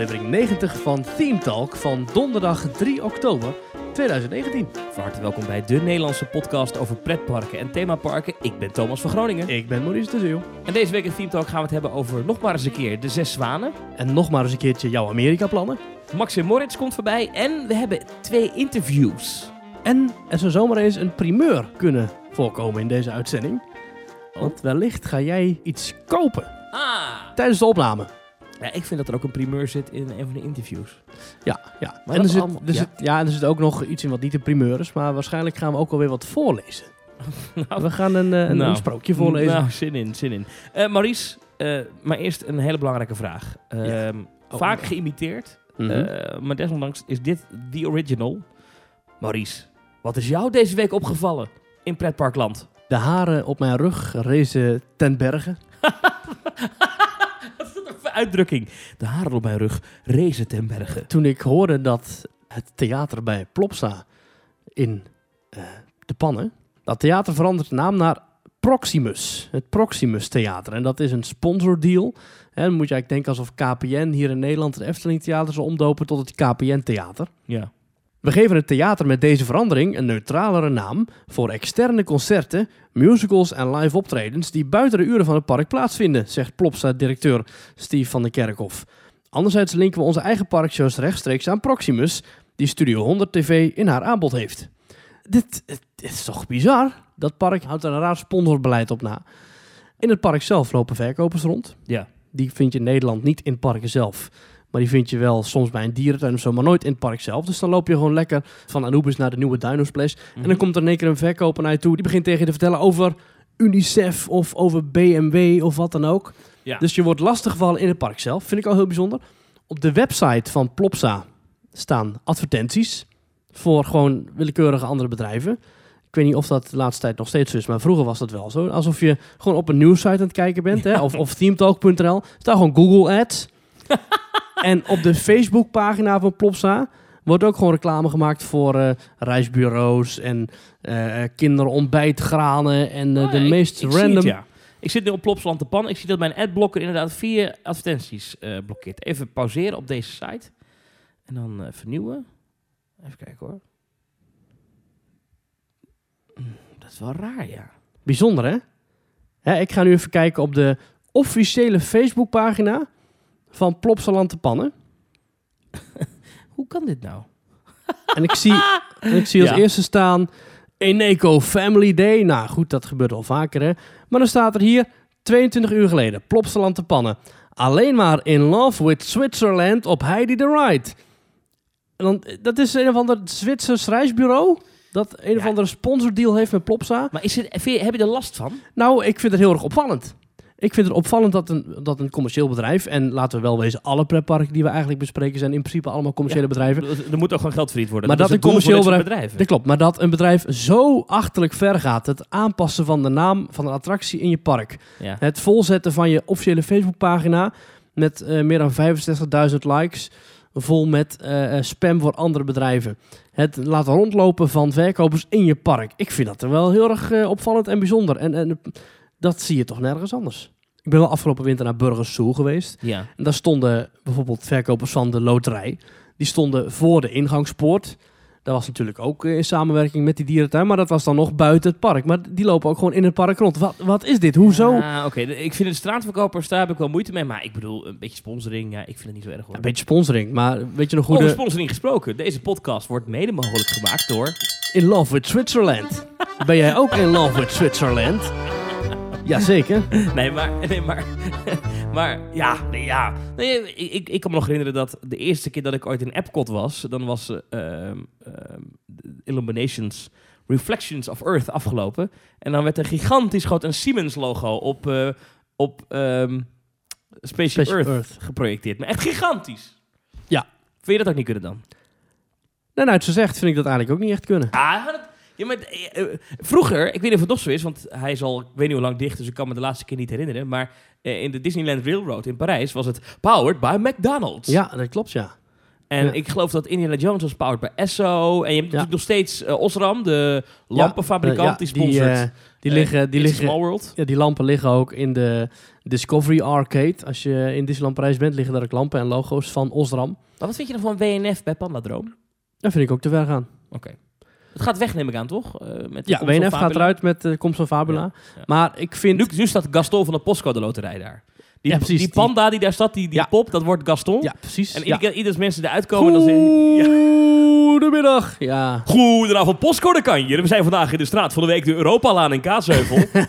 aflevering 90 van Theme Talk van donderdag 3 oktober 2019. Van harte welkom bij de Nederlandse podcast over pretparken en themaparken. Ik ben Thomas van Groningen. Ik ben Maurice de Zeeuw. En deze week in Theme Talk gaan we het hebben over nog maar eens een keer de Zes Zwanen. En nog maar eens een keertje jouw Amerika-plannen. Maxim Moritz komt voorbij en we hebben twee interviews. En er zou zomaar eens een primeur kunnen voorkomen in deze uitzending. Want wellicht ga jij iets kopen Ah! tijdens de opname. Ja, ik vind dat er ook een primeur zit in een van de interviews. Ja, ja. Maar en er zit, allemaal- er ja. zit, ja, en er zit ook nog iets in wat niet een primeur is, maar waarschijnlijk gaan we ook alweer wat voorlezen. Nou, We gaan een, eh, een, Nou, een sprookje voorlezen. Nou, zin in, zin in. Eh, Maurice, eh, maar eerst een hele belangrijke vraag. Ja. Ehm, Oh, vaak geïmiteerd, Mhm. maar desondanks is dit the original. Maurice, wat is jou deze week opgevallen in pretparkland? De haren op mijn rug rezen ten berge. Uitdrukking? De haren op mijn rug rezen ten berge. Toen ik hoorde dat het theater bij Plopsa in eh, de pannen, dat theater verandert de naam naar Proximus. Het Proximus Theater. En dat is een sponsordeal. En dan moet je eigenlijk denken alsof KPN hier in Nederland het Efteling Theater zal omdopen tot het KPN Theater. Ja. We geven het theater met deze verandering een neutralere naam voor externe concerten, musicals en live optredens die buiten de uren van het park plaatsvinden, zegt Plopsa-directeur Steve van der Kerkhof. Anderzijds linken we onze eigen parkshows rechtstreeks aan Proximus, die Studio 100 TV in haar aanbod heeft. Dit, dit is toch bizar? Dat park houdt er een raar sponsorbeleid op na. In het park zelf lopen verkopers rond. Ja. Die vind je in Nederland niet in parken zelf. Maar die vind je wel soms bij een dierentuin of zo, maar nooit in het park zelf. Dus dan loop je gewoon lekker van Anubis naar de nieuwe Dino's Place. En dan komt er in één keer een verkoper naar je toe. Die begint tegen je te vertellen over UNICEF of over BMW of wat dan ook. Ja. Dus je wordt lastiggevallen in het park zelf. Vind ik al heel bijzonder. Op de website van Plopsa staan advertenties voor gewoon willekeurige andere bedrijven. Ik weet niet of dat de laatste tijd nog steeds zo is, maar vroeger was dat wel zo. Alsof je gewoon op een nieuwssite aan het kijken bent, hè? of, of themetalk.nl. Staat gewoon Google Ads. en op de Facebookpagina van Plopsa wordt ook gewoon reclame gemaakt voor eh, reisbureaus en eh kinderontbijtgranen en Oh, de ik- meest ik random... het, ja. Ik zit nu op Plopsland te pan. Ik zie dat mijn adblocker inderdaad vier advertenties blokkeert. Even pauzeren op deze site. En dan vernieuwen. Even kijken hoor. Hm, Dat is wel raar, ja. Bijzonder, hè? hè? Ik ga nu even kijken op de officiële Facebookpagina van Plopsaland te Pannen. Hoe kan dit nou? En ik zie, en ik zie als Ja. eerste staan Eneco Family Day. Nou goed, dat gebeurt al vaker, hè? Maar dan staat er hier 22 uur geleden, Plopsaland te Pannen. Alleen maar in love with Switzerland op Heidi the Ride. En dan, dat is een of ander Zwitsers reisbureau dat een of Ja. andere sponsordeal heeft met Plopsa. Maar is het, je- heb je er last van? Nou, ik vind het heel erg opvallend. Ik vind het opvallend dat een, dat een commercieel bedrijf, en laten we wel wezen, alle pretparken die we eigenlijk bespreken zijn in principe allemaal commerciële bedrijven. Er moet ook gewoon geld verdiend worden. Maar dat is een commercieel bedrijven. Dat klopt, maar dat een bedrijf zo achterlijk ver gaat, het aanpassen van de naam van een attractie in je park, Ja. het volzetten van je officiële Facebookpagina met eh, meer dan 65.000 likes, vol met eh, eh, spam voor andere bedrijven. Het laten rondlopen van verkopers in je park. Ik vind dat er wel heel erg opvallend en bijzonder. En, en dat zie je toch nergens anders. Ik ben wel afgelopen winter naar Burgers Zoo geweest. ja. En daar stonden bijvoorbeeld verkopers van de loterij. Die stonden voor de ingangspoort. Dat was natuurlijk ook in samenwerking met die dierentuin. Maar dat was dan nog buiten het park. Maar die lopen ook gewoon in het park rond. Wat, wat is dit? Hoezo? Ah, Oké, ik vind de straatverkopers, daar heb ik wel moeite mee. Maar ik bedoel, een beetje sponsoring, ja, ik vind het niet zo erg hoor. Een beetje sponsoring. Maar weet je nog hoe Over de... sponsoring gesproken. Deze podcast wordt mede mogelijk gemaakt door... In love with Switzerland. ben jij ook in love with Switzerland? Jazeker. Nee, maar... Nee, maar, maar ja, nee, ja. Nee, ik, ik, kan me nog herinneren dat de eerste keer dat ik ooit in Epcot was... dan was eh, ehm, ehm, Illuminations Reflections of Earth afgelopen. En dan werd er gigantisch groot een Siemens-logo op, eh, op Spaceship Spaceship Earth, Earth. geprojecteerd. Maar echt gigantisch. Ja. Vind je dat ook niet kunnen dan? Nou, nou, het zo zegt, vind ik dat eigenlijk ook niet echt kunnen. Ah, dat- ja, maar eh, eh, vroeger, ik weet niet of het nog zo is, want hij is al, ik weet niet hoe lang dicht, dus ik kan me de laatste keer niet herinneren. Maar eh, in de Disneyland Railroad in Parijs was het powered by McDonald's. Ja, dat klopt, ja. En Ja. ik geloof dat Indiana Jones was powered bij Esso. En je hebt natuurlijk nog steeds Osram, de Ja, lampenfabrikant, ja, die sponsort. die eh, liggen, die liggen, Small World. ja, die lampen liggen ook in de Discovery Arcade. Als je in Disneyland Parijs bent, liggen daar ook lampen en logo's van Osram. Maar wat vind je dan van WNF bij Pandadroom? Dat vind ik ook te ver gaan. Oké. Het gaat weg, neem ik aan, toch? Eh, met de Ja, WNF gaat eruit met de komst van Fabula. Ja, ja. Maar ik vind... Nu, nu staat Gaston van de Postcode Loterij daar. Die, Ja, precies, die panda die daar staat, die, die pop, dat wordt Gaston. Ja, precies. En iedere als mensen eruit komen, dan zeggen ja. Goedemiddag. Ja. Goedenavond, Postcode Kanje. We zijn vandaag in de straat van de week de Europalaan in Kaatsheuvel.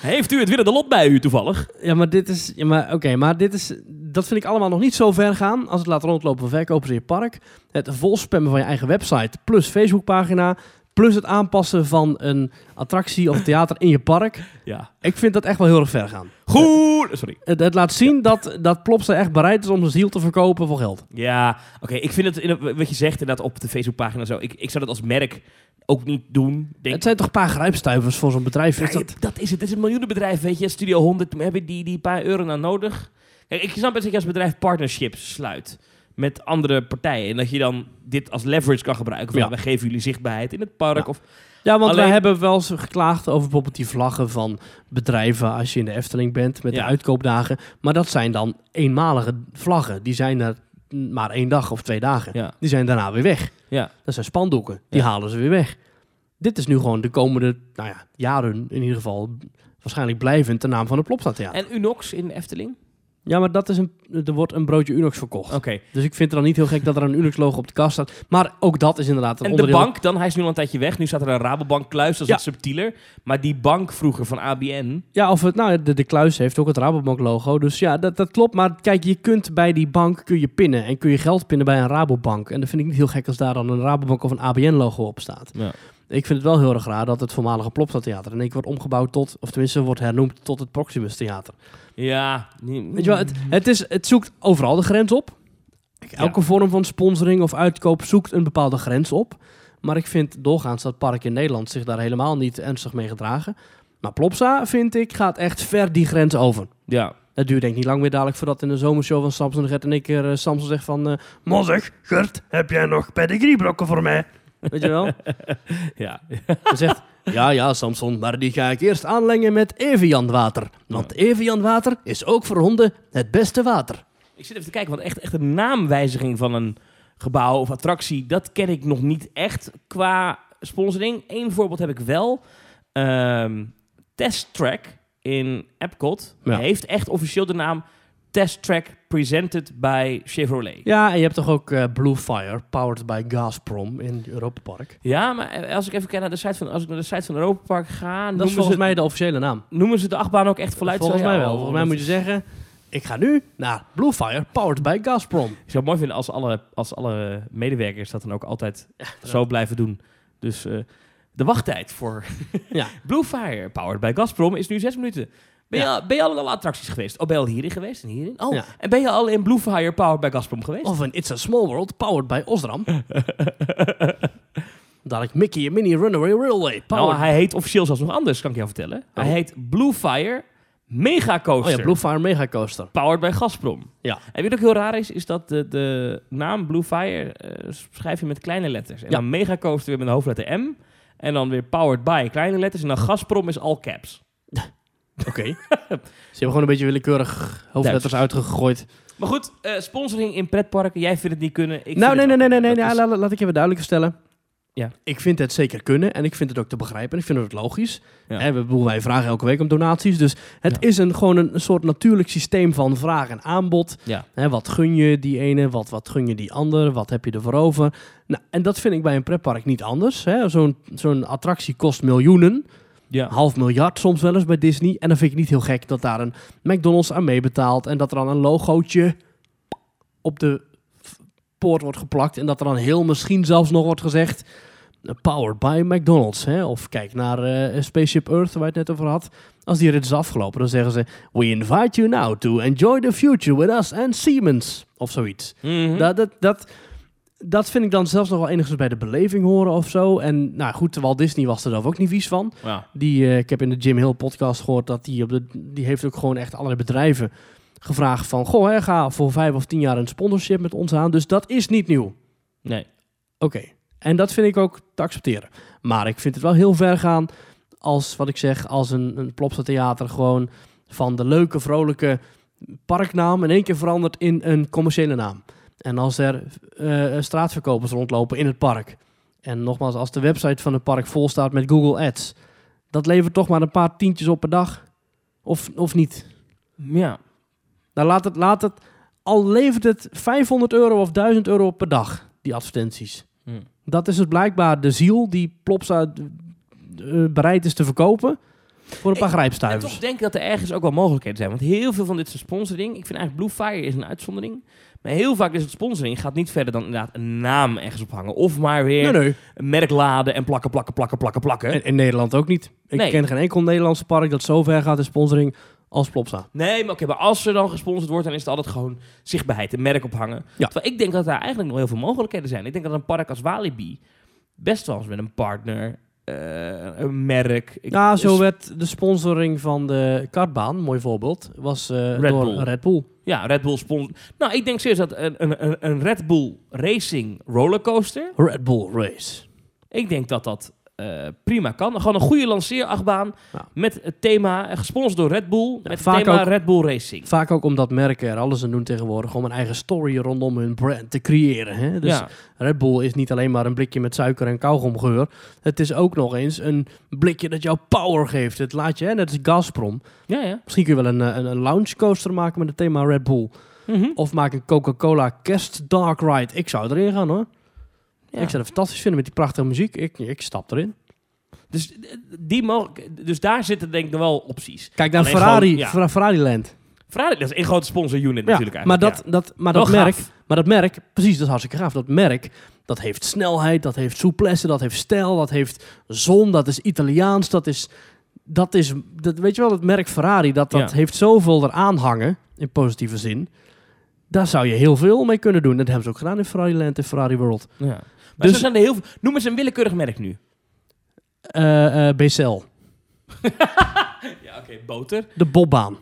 Heeft u het winnende lot bij u toevallig? Ja, maar dit is... Ja, maar oké, maar dit is... Dat vind ik allemaal nog niet zo ver gaan als het laten rondlopen van verkopers in je park. Het volspammen van je eigen website plus Facebookpagina... plus het aanpassen van een attractie of theater in je park. Ja. Ik vind dat echt wel heel erg ver gaan. Goed. Sorry. Het, het laat zien dat, dat Plopsa echt bereid is om zijn ziel te verkopen voor geld. Ja, oké. Ik vind het, in, wat je zegt inderdaad op de Facebookpagina zo. Ik, ik zou dat als merk ook niet doen. Denk, Het zijn toch een paar grijpstuivers voor zo'n bedrijf? Ja, Is dat... dat is het. Het is een miljoenenbedrijf, weet je. Studio 100, heb je die, die paar euro nou nodig? Kijk, ik snap best dat je als bedrijf partnerships sluit met andere partijen. En dat je dan dit als leverage kan gebruiken. Van, Ja. wij geven jullie zichtbaarheid in het park. Ja. Of, Ja, want Alleen- wij hebben wel eens geklaagd over bijvoorbeeld die vlaggen van bedrijven als je in de Efteling bent met Ja. de uitkoopdagen. Maar dat zijn dan eenmalige vlaggen. Die zijn er maar één dag of twee dagen. Die zijn daarna weer weg. ja. Dat zijn spandoeken. Die halen ze weer weg. Dit is nu gewoon de komende nou ja, jaren in ieder geval waarschijnlijk blijvend de naam van het Plopsa Theater. En Unox in de Efteling? Ja, maar dat is een, er wordt een broodje Unox verkocht. Oké. Dus ik vind het dan niet heel gek dat er een Unox logo op de kast staat. Maar ook dat is inderdaad een En de bank, dan, hij is nu al een tijdje weg. Nu staat er een Rabobank kluis, dat is Ja. wat subtieler. Maar die bank vroeger van ABN... Ja, of het, nou, de, de kluis heeft ook het Rabobank logo. Dus ja, dat, dat klopt. Maar kijk, je kunt bij die bank kun je pinnen. En kun je geld pinnen bij een Rabobank. En dat vind ik niet heel gek als daar dan een Rabobank of een ABN logo op staat. Ja. Ik vind het wel heel erg raar dat het voormalige Plopsa Theater in één keer wordt omgebouwd tot, of tenminste wordt hernoemd tot het Proximus Theater. Ja. Weet je wel, het, het, is, het zoekt overal de grens op. Elke Ja. vorm van sponsoring of uitkoop zoekt een bepaalde grens op. Maar ik vind doorgaans dat park in Nederland zich daar helemaal niet ernstig mee gedragen. Maar Plopsa, vind ik, gaat echt ver die grens over. Ja. Het duurt denk ik niet lang meer dadelijk voordat in de zomershow van Samson Gert en ik keer eh, Samson zegt van... Mozeg, Gert, heb jij nog pedigree-brokken voor mij? Weet je wel? Ja. Hij zegt, ja, ja, Samson, maar die ga ik eerst aanlengen met Evian water. Want Evian water is ook voor honden het beste water. Ik zit even te kijken, want echt, echt een naamwijziging van een gebouw of attractie, dat ken ik nog niet echt qua sponsoring. Eén voorbeeld heb ik wel. Ehm, Test Track in Epcot Ja. heeft echt officieel de naam Test Track Presented by Chevrolet. Ja, en je hebt toch ook eh, Blue Fire, powered by Gazprom in Europa Park. Ja, maar eh, als ik even kijk naar de site van, als ik naar de site van Europa Park ga, Dat is volgens ze, mij de officiële naam. noemen ze de achtbaan ook echt voluit Volgens mij wel. oh, Volgens mij moet je zeggen, ik ga nu naar Blue Fire, powered by Gazprom. Ik zou het mooi vinden als alle, als alle medewerkers dat dan ook altijd zo blijven doen. Dus eh, de wachttijd voor Ja. Bluefire, powered by Gazprom, is nu zes minuten. Ben, je, Ja. al, ben je al in alle attracties geweest? Oh, ben je al hierin geweest en hierin? Oh, Ja. en ben je al in Bluefire, powered by Gazprom geweest? Of een It's a Small World, powered by Osram. Dadelijk Mickey en Minnie Runaway Railway, nou, powered hij heet officieel zelfs nog anders, kan ik jou vertellen. Hij Oh. heet Bluefire Mega Coaster. Oh ja, Blue Fire Mega Coaster. Powered by Gazprom. Ja. En weet je wat ook heel raar is? Is dat de, de naam Bluefire eh schrijf je met kleine letters. En Ja. dan Mega Coaster weer met een hoofdletter M. En dan weer Powered by kleine letters. En dan Gazprom is all caps. Oké. Ze hebben gewoon een beetje willekeurig hoofdletters uitgegooid. Maar goed, eh, sponsoring in pretparken. Jij vindt het niet kunnen. Ik nou, nee, nee, nee, nee, nee. Dat laat, laat ik even duidelijk stellen. Ja. Ik vind het zeker kunnen en ik vind het ook te begrijpen en ik vind het logisch. Ja. Hè, we, bedoel, wij vragen elke week om donaties, dus het Ja. is een, gewoon een, een soort natuurlijk systeem van vraag en aanbod. Ja. Hè, wat gun je die ene, wat, wat gun je die ander, wat heb je ervoor over? Nou, en dat vind ik bij een pretpark niet anders. Zo'n zo'n attractie kost miljoenen, Ja. half miljard soms wel eens bij Disney. En dan vind ik niet heel gek dat daar een McDonald's aan meebetaalt en dat er dan een logootje op de poort wordt geplakt en dat er dan heel misschien zelfs nog wordt gezegd eh, powered by McDonald's. Hè? Of kijk naar eh, Spaceship Earth, waar je het net over had. Als die rit is afgelopen, dan zeggen ze... We invite you now to enjoy the future with us and Siemens. Of zoiets. Mhm. Dat, dat, dat, dat vind ik dan zelfs nog wel enigszins bij de beleving horen of zo. En nou goed, Walt Disney was er zelf ook niet vies van. ja. Die, eh, ik heb in de Jim Hill podcast gehoord dat die op de, die heeft ook gewoon echt allerlei bedrijven gevraagd van... Goh, hè, ga voor vijf of tien jaar een sponsorship met ons aan. Dus dat is niet nieuw. Nee. Oké. En dat vind ik ook te accepteren. Maar ik vind het wel heel ver gaan als, wat ik zeg, als een, een Plopsa Theater gewoon van de leuke, vrolijke parknaam in één keer verandert in een commerciële naam. En als er eh, straatverkopers rondlopen in het park. En nogmaals, als de website van het park vol staat met Google Ads. Dat levert toch maar een paar tientjes op per dag. Of, of niet. Ja. Nou, laat het, laat het, al levert het 500 euro of 1000 euro per dag, die advertenties. Hm. Dat is dus blijkbaar de ziel die Plopsa eh, bereid is te verkopen voor een paar grijpstuivers. toch denk ik dat er ergens ook wel mogelijkheden zijn. Want heel veel van dit soort sponsoring... Ik vind eigenlijk Blue Fire is een uitzondering. Maar heel vaak is het sponsoring gaat niet verder dan inderdaad een naam ergens ophangen. Of maar weer Nee, nee. een merk laden en plakken, plakken, plakken, plakken, plakken. En in Nederland ook niet. Ik Nee. ken geen enkel Nederlandse park dat zo ver gaat in sponsoring als Plopsa. Nee, maar oké, maar als er dan gesponsord wordt, dan is het altijd gewoon zichtbaarheid, een merk ophangen. Ja. Terwijl ik denk dat daar eigenlijk nog heel veel mogelijkheden zijn. Ik denk dat een park als Walibi best wel eens met een partner, een merk... Ik, Ja, zo werd de sponsoring van de kartbaan, mooi voorbeeld, was eh, Red door Bull. Red Bull. Ja, Red Bull sponsor. Nou, ik denk serieus dat een, een- een Red Bull Racing rollercoaster, Red Bull Race. ik denk dat dat eh, prima kan. Gewoon een goede lanceerachtbaan met het thema, eh, gesponsord door Red Bull, met het vaak thema ook- Red Bull Racing. Vaak ook omdat merken er alles aan doen tegenwoordig om een eigen story rondom hun brand te creëren. Hè? Dus ja. Red Bull is niet alleen maar een blikje met suiker en kauwgomgeur. Het is ook nog eens een blikje dat jou power geeft. Het laat je, hè, net als Gazprom. ja, ja. Misschien kun je wel een, eh, een, een lounge coaster maken met het thema Red Bull. Mhm. Of maak een Coca-Cola Kerst Dark Ride. Ik zou erin gaan hoor. Ja. Ik zou het fantastisch vinden met die prachtige muziek. Ik, ik stap erin. Dus, eh, die dus daar zitten denk ik nog wel opties. Kijk naar Alleen Ferrari, gewoon, ja. Ferra- Ferrari Land. Ferrari, dat is een grote sponsor unit Ja, natuurlijk maar dat, dat, maar, Wel dat merk, gaaf. maar dat merk, precies, dat is hartstikke gaaf. Dat merk, dat heeft snelheid, dat heeft souplesse, dat heeft stijl, dat heeft zon, dat is Italiaans, dat is, dat is, dat, weet je wel, het merk Ferrari, dat, dat Ja. heeft zoveel eraan hangen, in positieve zin. Daar zou je heel veel mee kunnen doen. Dat hebben ze ook gedaan in Ferrari Land en Ferrari World. Ja. Maar Dus- zo zijn er heel veel. Noem eens een willekeurig merk nu. Eh eh BCL, Ja, oké, boter. de bobbaan.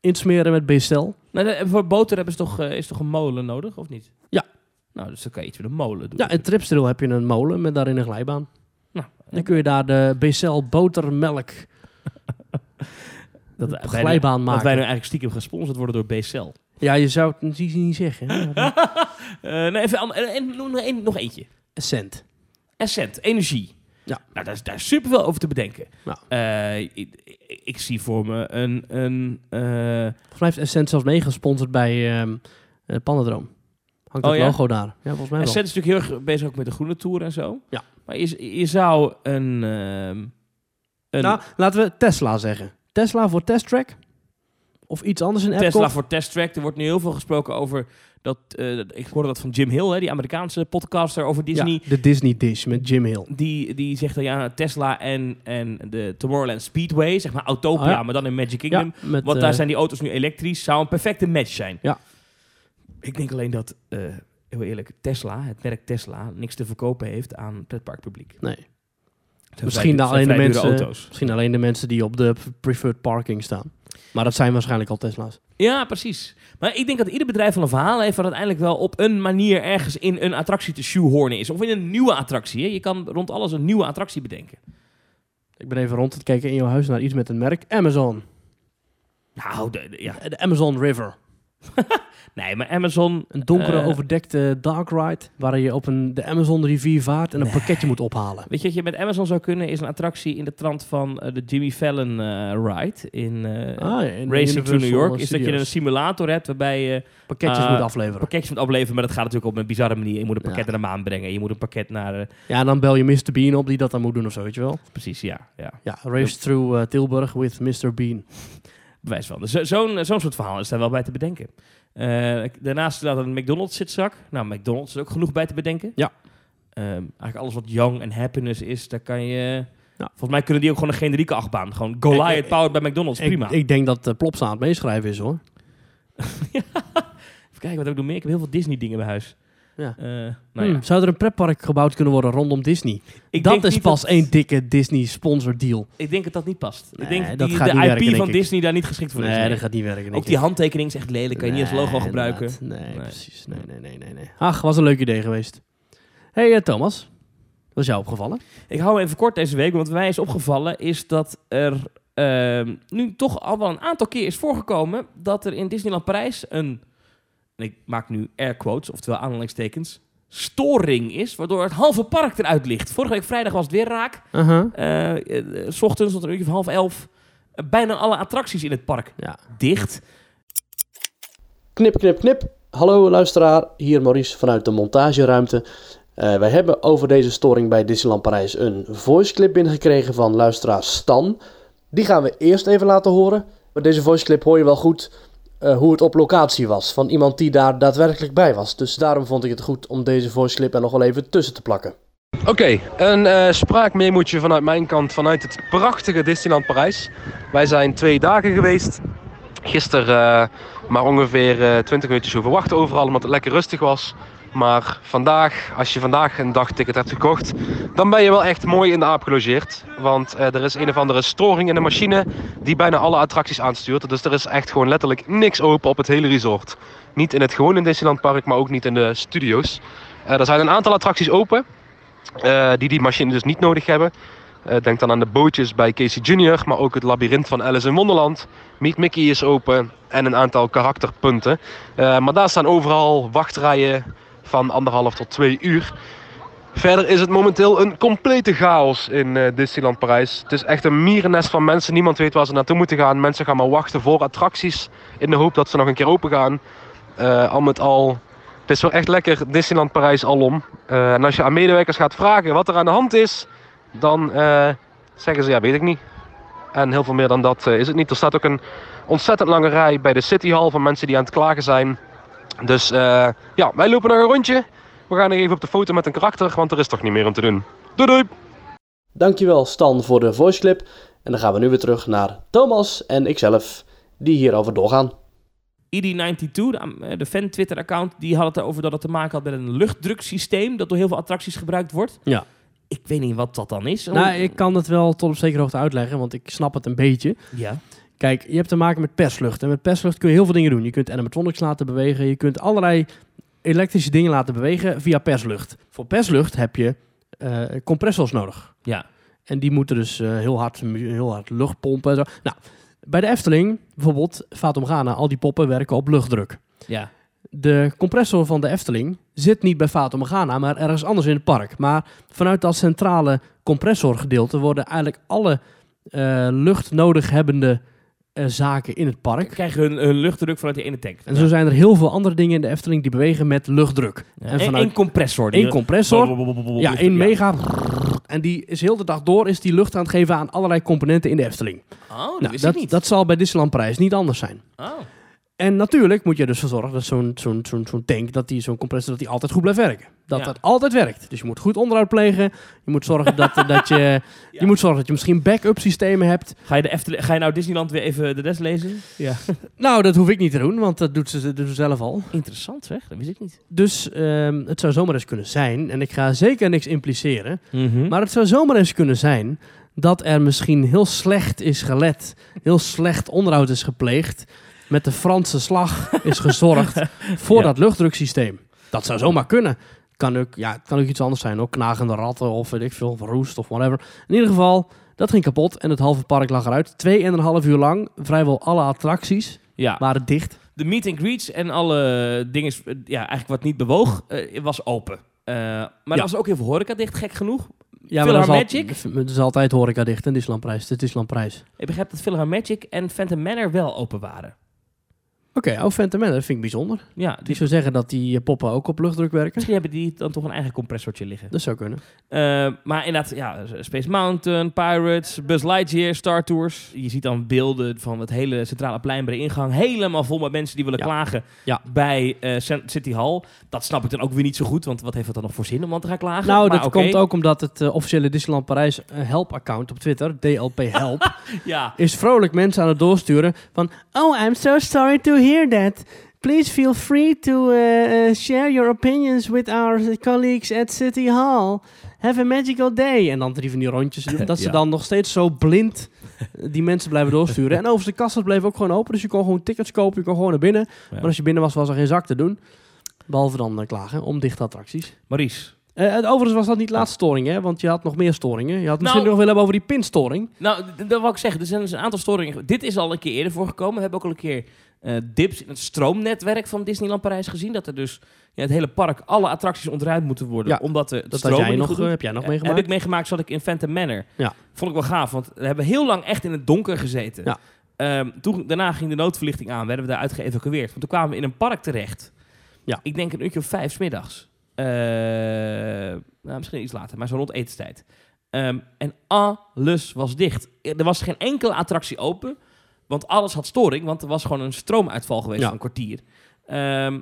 Insmeren met BCL. Nou, de- voor boter hebben ze toch, eh, is toch een molen nodig, of niet? Ja. Nou, dus dan kan je iets met een molen doen. Ja, in Tripsdrill heb je een molen met daarin een glijbaan. Nou, Dan kun je daar de BCL botermelk dat, wij glijbaan dat maken. wij nu eigenlijk stiekem gesponsord worden door BCL. Ja, je zou het niet, niet zeggen. Eh nee, even, en, en nog, een, nog eentje. Cent. Essent, energie. Ja. Nou, daar is, daar is superveel over te bedenken. Ja. Eh, ik, zie voor me een... een eh, Volgens mij heeft Essent zelfs meegesponsord bij ehm eh, Pandadroom. Hangt Oh, het ja? logo daar. Ja, volgens mij wel. Essent is natuurlijk heel erg bezig ook met de groene tour en zo. Ja. Maar je, je zou een... ehm, een Nou, laten we Tesla zeggen. Tesla voor testtrack? Of iets anders in Epcot? Tesla voor Test Track. Er wordt nu heel veel gesproken over dat... eh, ik hoorde dat van Jim Hill, hè, die Amerikaanse podcaster over Disney. Ja, de Disney Dish met Jim Hill. Die, die zegt dan ja, Tesla en, en de Tomorrowland Speedway, zeg maar Autopia, ja. maar dan in Magic Kingdom. Ja, met, Want eh, daar zijn die auto's nu elektrisch. Zou een perfecte match zijn. Ja. Ik denk alleen dat, eh, heel eerlijk, Tesla, het merk Tesla, niks te verkopen heeft aan pretparkpubliek. Nee. Het zijn Misschien, vrij- alleen de mensen, auto's. misschien alleen de mensen die op de preferred parking staan. Maar dat zijn waarschijnlijk al Tesla's. Ja, precies. Maar ik denk dat ieder bedrijf wel een verhaal heeft... wat uiteindelijk wel op een manier ergens in een attractie te shoehornen is. Of in een nieuwe attractie. Hè. Je kan rond alles een nieuwe attractie bedenken. Ik ben even rond te kijken in jouw huis naar iets met een merk. Amazon. Nou, de, de- ja. De Amazon River. Nee, maar Amazon... Een donkere eh, overdekte dark ride. Waar je op een, de Amazon rivier vaart en een Nee. pakketje moet ophalen. Weet je wat je met Amazon zou kunnen? Is een attractie in de trant van eh, de Jimmy Fallon eh, ride in Ah, ja, in Racing to New York. Is dat je een simulator hebt waarbij je pakketjes moet afleveren. pakketjes moet afleveren. Maar dat gaat natuurlijk op een bizarre manier. Je moet een pakket Ja. naar de maan brengen. Je moet een pakket naar... Ja, en dan bel je Mr. Bean op die dat dan moet doen of zo, weet je wel. precies, ja. ja. Ja, Race Through Tilburg with Mr. Bean. Bewijs van. Dus zo- zo'n zo'n soort verhaal is daar wel bij te bedenken. Eh, daarnaast staat een McDonald's zitzak. Nou, McDonald's is ook genoeg bij te bedenken. Ja. Ehm, eigenlijk alles wat young en happiness is, daar kan je... Ja. Volgens mij kunnen die ook gewoon een generieke achtbaan. Gewoon Goliath Ik- ik- powered bij McDonald's. Prima. Ik, ik denk dat uh, Plopsa aan het meeschrijven is hoor. Even kijken, wat ik nog meer? Ik heb heel veel Disney dingen bij huis. Ja. Eh, nou ja. Hmm, zou er een pretpark gebouwd kunnen worden rondom Disney? Ik dat denk is niet pas dat- één dikke Disney sponsor deal. Ik denk dat dat niet past. Nee, ik denk dat dat die, gaat de niet IP werken, van ik. Disney daar niet geschikt voor is. Nee, dat gaat niet werken. Ook die handtekening is echt lelijk. Kan je niet als logo gebruiken. Nee, Nee. precies. Nee, nee, nee, nee, nee. Ach, was een leuk idee geweest. hey, eh, Thomas. Wat is jou opgevallen? Ik hou even kort deze week. Want wat mij is opgevallen is dat er ehm, nu toch al wel een aantal keer is voorgekomen... dat er in Disneyland Parijs een... en ik maak nu air quotes, oftewel aanhalingstekens... storing is, waardoor het halve park eruit ligt. Vorige week vrijdag was het weer raak. Eh, s ochtends tot een uurtje van half elf. eh, bijna alle attracties in het park Ja. dicht. Knip, knip, knip. Hallo luisteraar, hier Maurice vanuit de montageruimte. Eh, wij hebben over deze storing bij Disneyland Parijs een voiceclip binnengekregen van luisteraar Stan. Die gaan we eerst even laten horen. Bij deze voiceclip hoor je wel goed eh, hoe het op locatie was. Van iemand die daar daadwerkelijk bij was. Dus daarom vond ik het goed om deze voiceclip er nog wel even tussen te plakken. Oké, een eh spraakmemoetje vanuit mijn kant vanuit het prachtige Disneyland Parijs. Wij zijn twee dagen geweest. Gisteren eh, maar ongeveer eh 20 minuutjes hoeven wachten overal omdat het lekker rustig was. Maar vandaag, als je vandaag een dagticket hebt gekocht, dan ben je wel echt mooi in de aap gelogeerd. Want eh, er is een of andere storing in de machine die bijna alle attracties aanstuurt. Dus er is echt gewoon letterlijk niks open op het hele resort. Niet in het gewone Disneyland park, maar ook niet in de studio's. Eh, er zijn een aantal attracties open. Eh, die die machine dus niet nodig hebben. Denk dan aan de bootjes bij Casey Jr., maar ook het labyrint van Alice in Wonderland. Meet Mickey is open en een aantal karakterpunten. Maar daar staan overal wachtrijen van anderhalf tot twee uur. Verder is het momenteel een complete chaos in eh, Disneyland Parijs. Het is echt een mierennest van mensen. Niemand weet waar ze naartoe moeten gaan. Mensen gaan maar wachten voor attracties in de hoop dat ze nog een keer open gaan. Eh, al met al het is wel echt lekker Disneyland Parijs alom. Eh en als je aan medewerkers gaat vragen wat er aan de hand is, dan zeggen ze ja, weet ik niet. En heel veel meer dan dat is het niet. Er staat ook een ontzettend lange rij bij de City Hall van mensen die aan het klagen zijn. Dus eh, ja, wij lopen nog een rondje. We gaan nog even op de foto met een karakter, want er is toch niet meer om te doen. Doei doei! Dankjewel Stan voor de voiceclip. En dan gaan we nu weer terug naar Thomas en ikzelf die hierover doorgaan. ED92, de, eh, de fan Twitter account, die had het erover dat het te maken had met een luchtdruksysteem dat door heel veel attracties gebruikt wordt. Ja. Ik weet niet wat dat dan is. Nou, ik kan het wel tot op zekere hoogte uitleggen, want ik snap het een beetje. Ja. Kijk, je hebt te maken met perslucht. En met perslucht kun je heel veel dingen doen. Je kunt animatronics laten bewegen. Je kunt allerlei elektrische dingen laten bewegen via perslucht. Voor perslucht heb je eh, compressors nodig. Ja. En die moeten dus eh, heel, hard, heel hard lucht pompen. En zo. Nou, bij de Efteling, bijvoorbeeld, Fatum Ghana, al die poppen werken op luchtdruk. Ja. De compressor van de Efteling zit niet bij Fatum Ghana, maar ergens anders in het park. Maar vanuit dat centrale compressorgedeelte worden eigenlijk alle eh, lucht nodig hebbende eh, zaken in het park. Krijgen hun, hun luchtdruk vanuit die ene tank. En zo zijn er heel veel andere dingen in de Efteling die bewegen met luchtdruk. Ja. en vanuit- één compressor. Eén compressor, ja, één mega. En die is heel de dag door is die lucht aan het geven aan allerlei componenten in de Efteling. Oh, dat Nou, dat, niet. dat zal bij Disneyland Parijs niet anders zijn. Oh. En natuurlijk moet je dus voor zorgen dat zo'n zo'n zo'n zo'n tank, dat die, zo'n compressor, dat die altijd goed blijft werken. Dat Ja. dat altijd werkt. Dus je moet goed onderhoud plegen. Je moet zorgen dat, dat je, je moet zorgen dat je misschien backup systemen hebt. Ga je, de ga je nou Disneyland weer even de rest lezen? Ja. Nou, dat hoef ik niet te doen, want dat doet ze, dat ze zelf al. Interessant zeg, dat wist ik niet. Dus ehm, het zou zomaar eens kunnen zijn, en ik ga zeker niks impliceren, Maar maar het zou zomaar eens kunnen zijn dat er misschien heel slecht is gelet, heel slecht onderhoud is gepleegd, met de Franse slag is gezorgd voor Ja. dat luchtdruksysteem. Dat zou zomaar kunnen. Kan ook, ja, het kan ook iets anders zijn, ook knagende ratten of weet ik veel, of roest of whatever. In ieder geval, dat ging kapot en het halve park lag eruit. Twee en een half uur lang, vrijwel alle attracties ja, waren dicht. de meet and greets en alle dingen, eh, ja, eigenlijk wat niet bewoog, eh, was open. Eh, maar er was ook heel veel horeca dicht, gek genoeg. Ja, maar dat al- Philharmagic? het is altijd horeca dicht in Disneylandprijs. Het is Disneylandprijs. Ik begrijp dat Philharmagic en Phantom Manor wel open waren. Oké, oh Phantom dat vind ik bijzonder. Ja, Die die, zou zeggen dat die eh, poppen ook op luchtdruk werken. misschien hebben die dan toch een eigen compressortje liggen. Dat zou kunnen. Eh, maar inderdaad, ja, Space Mountain, Pirates, Buzz Lightyear, Star Tours. Je ziet dan beelden van het hele centrale plein bij de ingang. Helemaal vol met mensen die willen Ja. klagen Ja. bij eh, City Hall. Dat snap ik dan ook weer niet zo goed, want wat heeft dat dan nog voor zin om aan te gaan klagen? Nou, Maar dat komt ook omdat het officiële Disneyland Parijs help-account op Twitter, DLP Help, Ja, is vrolijk mensen aan het doorsturen van... Oh, I'm so sorry to hear that. Please feel free to uh, uh, share your opinions with our colleagues at City Hall. Have a magical day. En dan drie van die rondjes. Dat ze Ja. dan nog steeds zo blind eh, die mensen blijven doorsturen. En overigens, de kassen bleven ook gewoon open. Dus je kon gewoon tickets kopen. Je kon gewoon naar binnen. Ja. Maar als je binnen was, was er geen zak te doen. Behalve dan eh, klagen om dichte attracties. Maurice. Eh, het- overigens was dat niet de laatste storing, hè? Want je had nog meer storingen. Je had misschien Nou- nog willen hebben over die pinstoring. Nou, dat wil ik zeggen. Er zijn dus een aantal storingen. Dit is al een keer eerder voorgekomen. We hebben ook al een keer eh, dips in het stroomnetwerk van Disneyland Parijs gezien. Dat er dus ja, het hele park, alle attracties ontruimd moeten worden. Ja, omdat de, Dat stroom jij nog, goed eh, heb jij nog Eh, meegemaakt? Heb ik meegemaakt, zat ik in Phantom Manor. Ja. Vond ik wel gaaf, want we hebben heel lang echt in het donker gezeten. Ja. Ehm, toen, daarna ging de noodverlichting aan, werden we daaruit geëvacueerd. Want toen kwamen we in een park terecht. Ja. Ik denk een uurtje of vijf 's middags. Eh, nou, misschien iets later, maar zo rond etenstijd. Ehm, en alles was dicht. Er was geen enkele attractie open, want alles had storing, want er was gewoon een stroomuitval geweest Ja. van een kwartier. Ehm,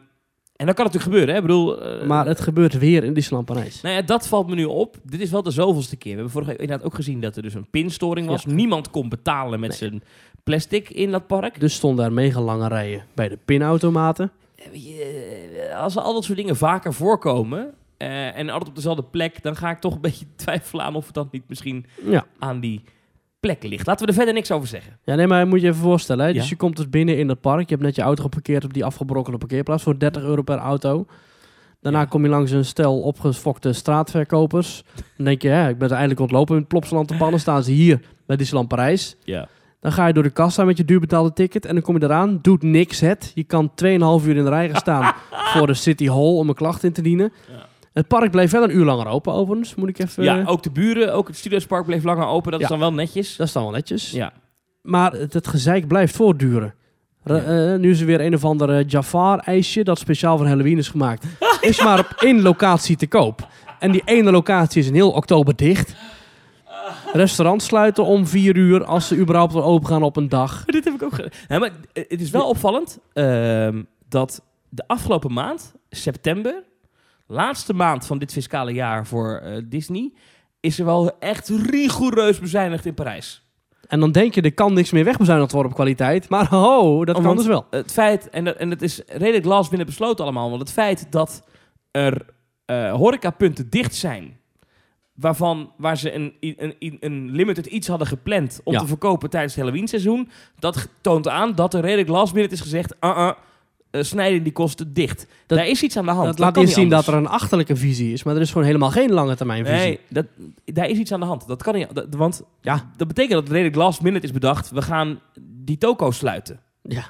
en dat kan natuurlijk gebeuren, hè? Ik bedoel, eh, Maar het gebeurt weer in Disneyland Parijs. nou ja, dat valt me nu op. Dit is wel de zoveelste keer. We hebben vorige week inderdaad ook gezien dat er dus een pinstoring was. Niemand kon betalen met Nee. zijn plastic in dat park. Dus stonden daar mega lange rijen bij de pinautomaten. Je, eh, Als al dat soort dingen vaker voorkomen eh, en altijd op dezelfde plek, dan ga ik toch een beetje twijfelen aan of het dan niet misschien Ja. aan die plek ligt. Laten we er verder niks over zeggen. ja, nee, maar moet je even voorstellen. Hè? Dus Ja. je komt dus binnen in het park. Je hebt net je auto geparkeerd op die afgebrokkelde parkeerplaats voor 30 euro per auto. Daarna Ja. kom je langs een stel opgefokte straatverkopers. Dan denk je, hè, ik ben eindelijk ontlopen in Plopsaland te pannen. Staan ze hier bij Disneyland Parijs. Ja. Dan ga je door de kassa met je duurbetaalde ticket en dan kom je eraan. Doet niks het. Je kan 2,5 uur in de rij gaan staan voor de City Hall om een klacht in te dienen. Ja. Het park bleef wel een uur langer open overigens. Moet ik even... ja, ook de buren, ook het Studiospark bleef langer open. Dat Ja. is dan wel netjes. Dat is dan wel netjes. Ja. Maar het, het gezeik blijft voortduren. Re- eh, nu is er weer een of ander eh, Jafar-ijsje dat speciaal voor Halloween is gemaakt. is maar op één locatie te koop. En die ene locatie is in heel oktober dicht. Restaurants sluiten om vier uur als ze überhaupt wel open gaan op een dag. Dit heb ik ook gedaan. Maar het is wel opvallend ehm, dat de afgelopen maand, september, laatste maand van dit fiscale jaar voor eh, Disney, is er wel echt rigoureus bezuinigd in Parijs. En dan denk je, er kan niks meer wegbezuinigd worden op kwaliteit. Maar ho, dat Oh, kan dus wel. Het feit, en, dat, en het is redelijk last binnen besloten allemaal, want het feit dat er eh, horecapunten dicht zijn, waarvan waar ze een, een, een, een limited iets hadden gepland om Ja. te verkopen tijdens het Halloween seizoen, dat toont aan dat er redelijk last minute is gezegd, uh -uh, eh, snijden die kosten dicht. Dat- Daar is iets aan de hand. Dat laat niet zien dat er een achterlijke visie is. Maar er is gewoon helemaal geen lange termijn visie. Nee, dat, daar is iets aan de hand. Dat kan niet. dat- want Ja. dat betekent dat redelijk last minute is bedacht. We gaan die toko sluiten. Ja.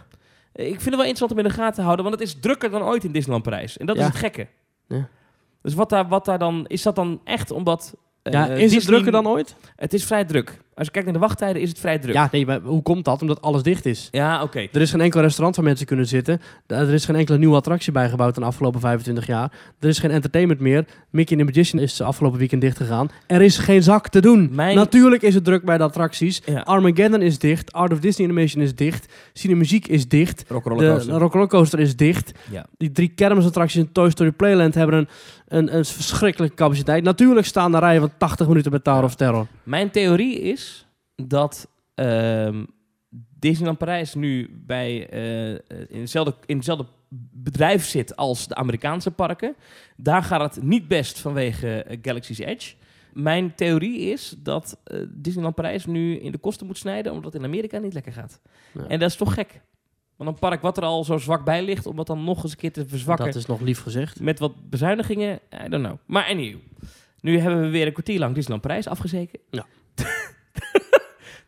Ik vind het wel interessant om in de gaten te houden, want het is drukker dan ooit in Disneyland Parijs. En dat Ja. is het gekke. Ja. Dus wat daar, wat daar dan, is dat dan echt omdat... eh, Ja, is het drukker dan ooit? Het is vrij druk. Als je kijkt naar de wachttijden is het vrij druk. Ja, nee, maar hoe komt dat? Omdat alles dicht is. Ja, oké. Er is geen enkel restaurant waar mensen kunnen zitten. Er is geen enkele nieuwe attractie bijgebouwd in de afgelopen 25 jaar. Er is geen entertainment meer. Mickey and the Magician is afgelopen weekend dicht gegaan. Er is geen zak te doen. Mijn- Natuurlijk is het druk bij de attracties. Ja. Armageddon is dicht. Art of Disney Animation is dicht. Cinemuziek is dicht. Rock'n'Roller De Rock Coaster is dicht. Ja. Die drie kermisattracties in Toy Story Playland hebben een, een, een verschrikkelijke capaciteit. Natuurlijk staan er rijen van 80 minuten bij Tower of Terror. Mijn theorie is dat ehm, Disneyland Parijs nu bij, eh, in, hetzelfde, in hetzelfde bedrijf zit als de Amerikaanse parken. Daar gaat het niet best vanwege eh, Galaxy's Edge. Mijn theorie is dat eh, Disneyland Parijs nu in de kosten moet snijden, omdat het in Amerika niet lekker gaat. Ja. En dat is toch gek. Want een park wat er al zo zwak bij ligt, om dat dan nog eens een keer te verzwakken Dat is nog lief gezegd. met wat bezuinigingen, I don't know. Maar anyway, nu hebben we weer een kwartier lang Disneyland Parijs afgezeken. Ja.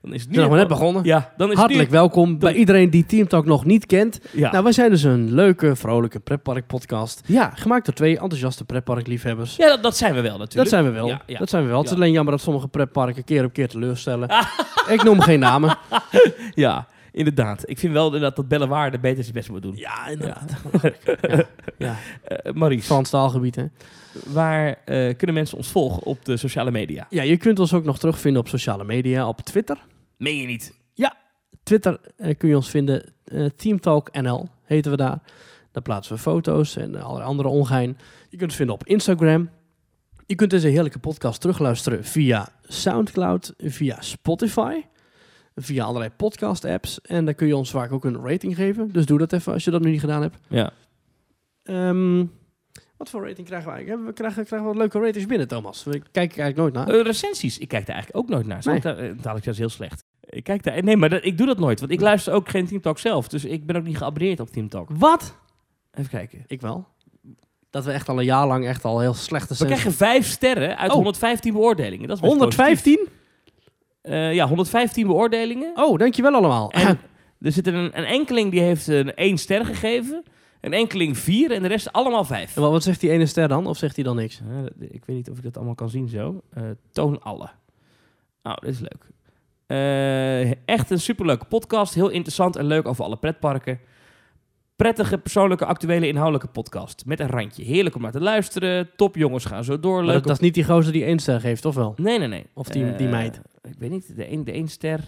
dan is het nu zijn net begonnen. Ja, dan is Hartelijk welkom bij iedereen die Team Talk nog niet kent. Ja. Nou, wij zijn dus een leuke, vrolijke pretpark podcast. ja. Gemaakt door twee enthousiaste pretparkliefhebbers. ja dat, dat zijn we wel natuurlijk. Dat zijn we wel. Ja, ja. Dat zijn we wel. Het is alleen jammer dat sommige pretparken keer op keer teleurstellen. Ik noem geen namen. Ja, inderdaad. Ik vind wel dat dat Bellewaarde de beter zijn best moet doen. Ja, Ja. ja. ja. Eh, Maurice, Frans taalgebied, hè. waar eh, kunnen mensen ons volgen op de sociale media? Ja, je kunt ons ook nog terugvinden op sociale media. Op Twitter. Meen je niet? Twitter eh, kun je ons vinden. eh Team Talk NL heten we daar. Daar plaatsen we foto's en allerlei andere ongein. Je kunt het vinden op Instagram. Je kunt deze heerlijke podcast terugluisteren via Soundcloud, via Spotify. Via allerlei podcast-apps. En daar kun je ons vaak ook een rating geven. Dus doe dat even als je dat nu niet gedaan hebt. Ja. Ehm, wat voor rating krijgen we eigenlijk? We krijgen, krijgen we wat leuke ratings binnen, Thomas. We kijken eigenlijk nooit naar. Eh, recensies, ik kijk daar eigenlijk ook nooit naar. Zo Nee. da- eh, dadelijk is heel slecht. Ik kijk daar, nee, maar dat, ik doe dat nooit, want ik luister ook geen Team Talk zelf. Dus ik ben ook niet geabonneerd op Team Talk. Wat? Even kijken. Ik wel. Dat we echt al een jaar lang echt al heel slechte We zijn. krijgen vijf sterren uit Oh. 115 beoordelingen. Dat is best positief. 115? Eh, ja, 115 beoordelingen. Oh, dankjewel allemaal. En er zit een, een enkeling die heeft een 1 ster gegeven. Een enkeling 4 en de rest allemaal 5. En wat zegt die ene ster dan? Of zegt hij dan niks? ik weet niet of ik dat allemaal kan zien zo. Eh, toon alle. Nou, dit is leuk. Eh, echt een superleuke podcast. Heel interessant en leuk over alle pretparken. Prettige, persoonlijke, actuele, inhoudelijke podcast. Met een randje. Heerlijk om naar te luisteren. Top jongens, gaan zo door. Leuk dat, dat is niet die gozer die één ster geeft, of wel? Nee, nee, nee. Of die- die Eh, meid. Ik weet niet, de één de één ster.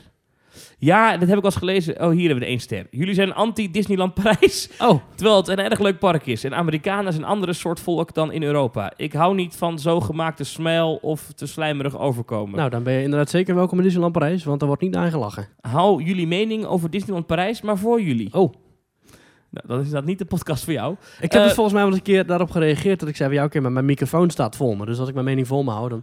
Ja, dat heb ik al eens gelezen. Oh, hier hebben we de één ster. Jullie zijn anti-Disneyland Parijs, Oh, terwijl het een erg leuk park is. En Amerikanen zijn een andere soort volk dan in Europa. Ik hou niet van zo gemaakte smijl of te slijmerig overkomen. nou dan ben je inderdaad zeker welkom in Disneyland Parijs, want er wordt niet naar gelachen. Hou jullie mening over Disneyland Parijs, maar voor jullie. Oh, Nou, dan is dat niet de podcast voor jou. ik heb Eh, dus volgens mij wel eens een keer daarop gereageerd dat ik zei, ja oké, maar mijn microfoon staat vol me. Dus als ik mijn mening vol me hou, dan...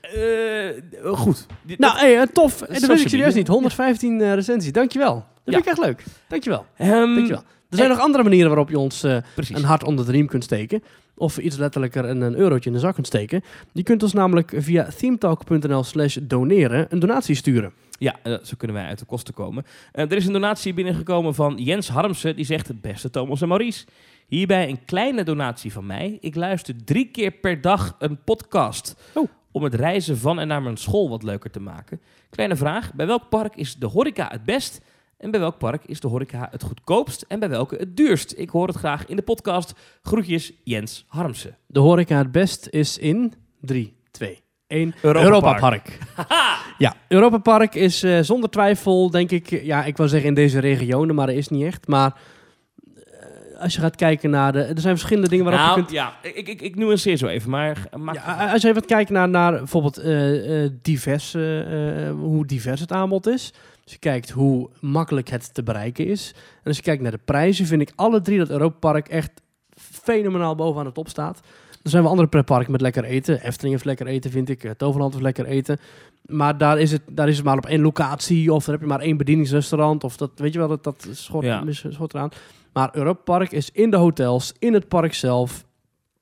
Eh, goed. Nou, hey, eh, tof. Hey, dat wist ik serieus niet. 115 eh, recensies. Dankjewel. Dat Ja. vind ik echt leuk. Dankjewel. Ehm, Dankjewel. Er zijn nog andere manieren waarop je ons een hart onder de riem kunt steken. Of iets letterlijker een, een eurotje in de zak kunt steken. Je kunt ons namelijk via themetalk.nl slash doneren een donatie sturen. Ja, eh, zo kunnen wij uit de kosten komen. Eh, er is een donatie binnengekomen van Jens Harmsen. Die zegt, beste Thomas en Maurice. Hierbij een kleine donatie van mij. Ik luister drie keer per dag een podcast. Oh. Om het reizen van en naar mijn school wat leuker te maken. Kleine vraag. Bij welk park is de horeca het best? En bij welk park is de horeca het goedkoopst? En bij welke het duurst? Ik hoor het graag in de podcast. Groetjes, Jens Harmsen. De horeca het best is in 3, 2, 1. Europa Europa Park. Park. ja, Europa Park is eh, zonder twijfel, denk ik, eh, ja, ik wil zeggen in deze regionen, maar dat is niet echt. Maar eh, als je gaat kijken naar de, er zijn verschillende dingen waarop Nou, je kunt ja, ik, ik, ik nuanceer zo even, maar Ja, als je even kijkt naar, naar bijvoorbeeld eh, eh, divers, eh, eh, hoe divers het aanbod is. Als je kijkt hoe makkelijk het te bereiken is. En als je kijkt naar de prijzen, vind ik alle drie dat Europa Park echt fenomenaal bovenaan de top staat. Er zijn wel andere pretparken met lekker eten. Efteling heeft lekker eten, vind ik. Eh, Toverland heeft lekker eten. Maar daar is, het, daar is het maar op één locatie. Of daar heb je maar één bedieningsrestaurant. Of dat, weet je wel, dat, dat schort, Ja. mis- schort eraan. Maar Europa Park is in de hotels, in het park zelf.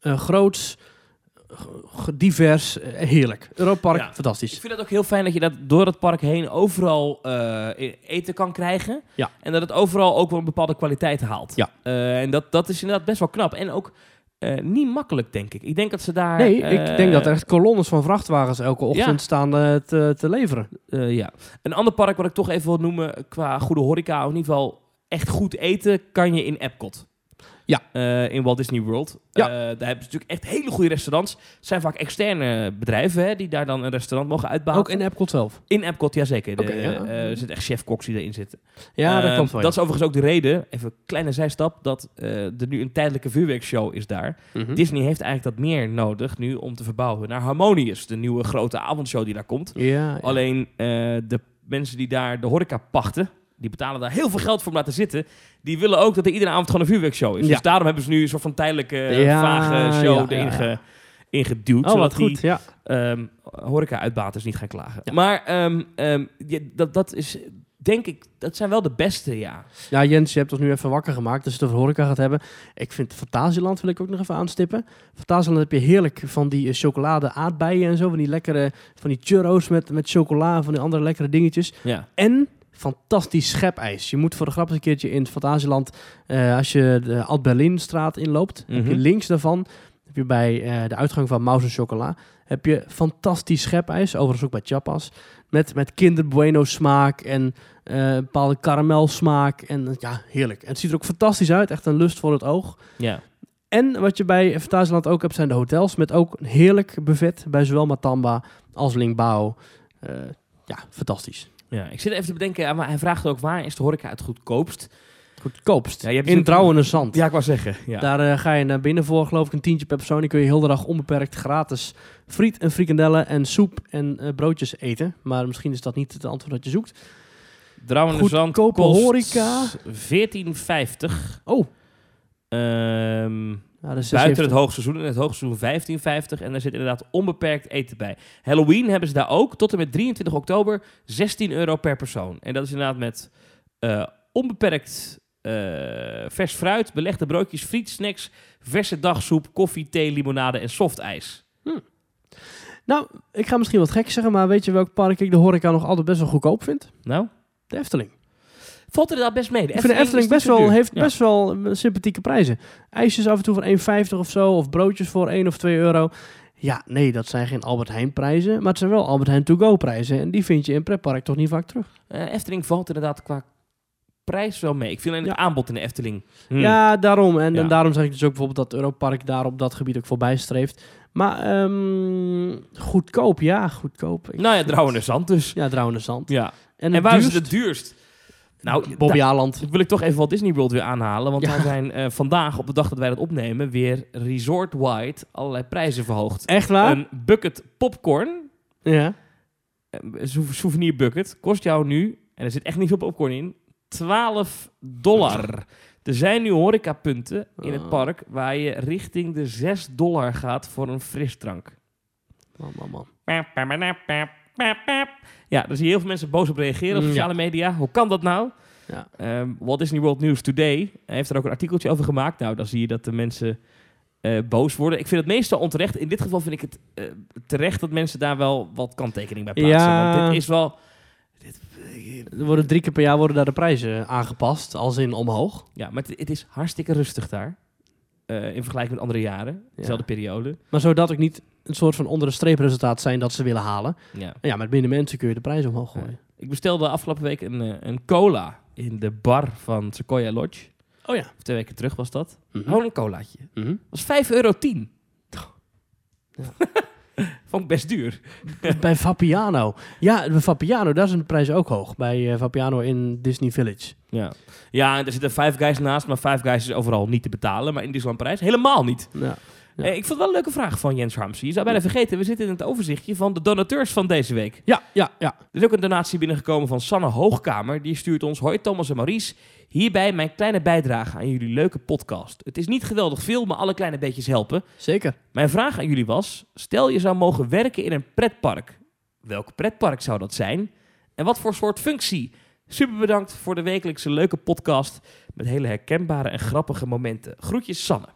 eh groots, g- divers, eh, heerlijk. Europa Park, Ja. Ik fantastisch. vind het ook heel fijn dat je dat door het park heen overal eh, eten kan krijgen. Ja. En dat het overal ook wel een bepaalde kwaliteit haalt. Ja. Eh, en dat, dat is inderdaad best wel knap. En ook eh, niet makkelijk, denk ik. Ik denk dat ze daar... Nee, eh, ik denk dat er echt kolonnes van vrachtwagens elke ochtend Ja. staan eh, te, te leveren. eh, ja. Een ander park wat ik toch even wil noemen qua goede horeca, of in ieder geval echt goed eten, kan je in Epcot. Ja. Eh, in Walt Disney World. Ja. Eh, daar hebben ze natuurlijk echt hele goede restaurants. Het zijn vaak externe bedrijven hè, die daar dan een restaurant mogen uitbouwen. Ook in Epcot zelf. In Epcot, jazeker. De, ja. eh, er zitten echt chef-koks die erin zitten. Ja, dat wel. Dat is overigens ook de reden, even een kleine zijstap, dat er nu een tijdelijke vuurwerkshow is daar. Mhm. Disney heeft eigenlijk dat meer nodig nu om te verbouwen naar Harmonious, de nieuwe grote avondshow die daar komt. ja. Alleen de mensen die daar de horeca pachten, die betalen daar heel veel geld voor om laten zitten. Die willen ook dat er iedere avond gewoon een vuurwerkshow is. Ja. Dus daarom hebben ze nu een soort van tijdelijke, eh, Ja, vage show erin ge- ingeduwd. Oh, zodat die goed. Ja. ehm horeca-uitbaters niet gaan klagen. Maar ehm, ehm, dat, dat is, denk ik, dat zijn wel de beste, ja. ja, Jens, je hebt ons nu even wakker gemaakt. Dus het over horeca gaat hebben. Ik vind Fantasieland wil ik ook nog even aanstippen. Fantasieland heb je heerlijk van die eh, chocolade aardbeien en zo. Van die lekkere, van die churros met, met chocola en van die andere lekkere dingetjes. ja. En fantastisch schepijs. Je moet voor de grap eens een keertje in het Fantasieland, eh, als je de Alt-Berlinstraat inloopt, heb je Mhm. links daarvan, heb je bij eh, de uitgang van Maus en Chocola, heb je fantastisch schepijs, overigens ook bij Chapas, met, met Kinder Bueno smaak en eh, een bepaalde karamel smaak. En ja, heerlijk. En het ziet er ook fantastisch uit, echt een lust voor het oog. ja. En wat je bij Fantasieland ook hebt, zijn de hotels met ook een heerlijk buffet bij zowel Matamba als Lingbao. Ja, fantastisch. Ja, ik zit even te bedenken, maar hij vraagt ook waar is de horeca het goedkoopst? Goedkoopst. Ja, je hebt in Drouwen Zand. Ja, ik wou zeggen. Ja. Daar eh, ga je naar binnen voor, geloof ik, een tientje per persoon. Die kun je heel de dag onbeperkt gratis friet en frikandellen en soep en eh, broodjes eten. Maar misschien is dat niet het antwoord dat je zoekt. Drouwen Goedkope kost horeca. 14,50. Oh. Ehm, Ja, dat is buiten het 76. hoogseizoen. In het hoogseizoen 15,50. En daar zit inderdaad onbeperkt eten bij. Halloween hebben ze daar ook. Tot en met 23 oktober 16 euro per persoon. En dat is inderdaad met eh, onbeperkt eh, vers fruit, belegde broodjes, friet, snacks, verse dagsoep, koffie, thee, limonade en softijs. Nou, ik ga misschien wat gek zeggen, maar weet je welk park ik de horeca nog altijd best wel goedkoop vind? Nou, De Efteling. Valt er inderdaad best mee. De ik vind de Efteling best wel, duur. heeft Ja. best wel eh, sympathieke prijzen. IJsjes af en toe voor 1,50 of zo, of broodjes voor 1 of 2 euro. Ja, nee, dat zijn geen Albert Heijn prijzen, maar het zijn wel Albert Heijn to-go prijzen. En die vind je in pretpark toch niet vaak terug. Eh, Efteling valt inderdaad qua prijs wel mee. Ik vind alleen het Ja. aanbod in de Efteling. Hmm. Ja, daarom. En, Ja. en daarom zeg ik dus ook bijvoorbeeld dat Europark daar op dat gebied ook voorbij streeft. Maar ehm, goedkoop, ja, goedkoop. Ik Nou ja, vind- Drouwen Zand dus. Ja, Drouwende Zand. Ja. En, En waar is duurst, het duurst? Nou, Bobby Aland. wil ik toch even Walt Disney World weer aanhalen. Want Ja. daar zijn eh, vandaag, op de dag dat wij dat opnemen, weer resort-wide allerlei prijzen verhoogd. Echt waar? Een bucket popcorn, ja. een sou- souvenir bucket, kost jou nu, en er zit echt niet veel popcorn in, 12 dollar. Er zijn nu horecapunten in het Oh. park waar je richting de 6 dollar gaat voor een frisdrank. Man, man, man. Ja, daar zie je heel veel mensen boos op reageren op Mm, sociale media. Hoe kan dat nou? Ja. Ehm, Walt Disney World News Today heeft er ook een artikeltje over gemaakt. Nou, dan zie je dat de mensen eh, boos worden. Ik vind het meestal onterecht. In dit geval vind ik het eh, terecht dat mensen daar wel wat kanttekening bij plaatsen. Ja. Want dit is wel... Er worden drie keer per jaar worden daar de prijzen aangepast, als in omhoog. Ja, maar het, het is hartstikke rustig daar. Eh, in vergelijking met andere jaren. Dezelfde periode. Maar zodat ook niet een soort van onder de streep resultaat zijn dat ze willen halen. Ja. En ja, met minder mensen kun je de prijs omhoog gooien. Ik bestelde afgelopen week een, eh, een cola in de bar van Sequoia Lodge. Oh ja. Of twee weken terug was dat. Mhm. Gewoon een colaatje. Dat was 5,10 euro. Ja. Vond ik best duur. bij Vapiano. Ja, bij Vapiano, daar zijn de prijzen ook hoog. Bij eh, Vapiano in Disney Village. Ja. ja, en er zitten Five Guys naast, maar Five Guys is overal niet te betalen. Maar in Disneyland Parijs helemaal niet. Ja. Ja. Eh, ik vond het wel een leuke vraag van Jens Harmsen. Je zou bijna vergeten, we zitten in het overzichtje van de donateurs van deze week. Ja, ja, ja. Er is ook een donatie binnengekomen van Sanne Hoogkamer. Die stuurt ons, hoi Thomas en Maurice. Hierbij mijn kleine bijdrage aan jullie leuke podcast. Het is niet geweldig veel, maar alle kleine beetjes helpen. Zeker. Mijn vraag aan jullie was, stel je zou mogen werken in een pretpark. Welk pretpark zou dat zijn? En wat voor soort functie? Super bedankt voor de wekelijkse leuke podcast met hele herkenbare en grappige momenten. Groetjes Sanne.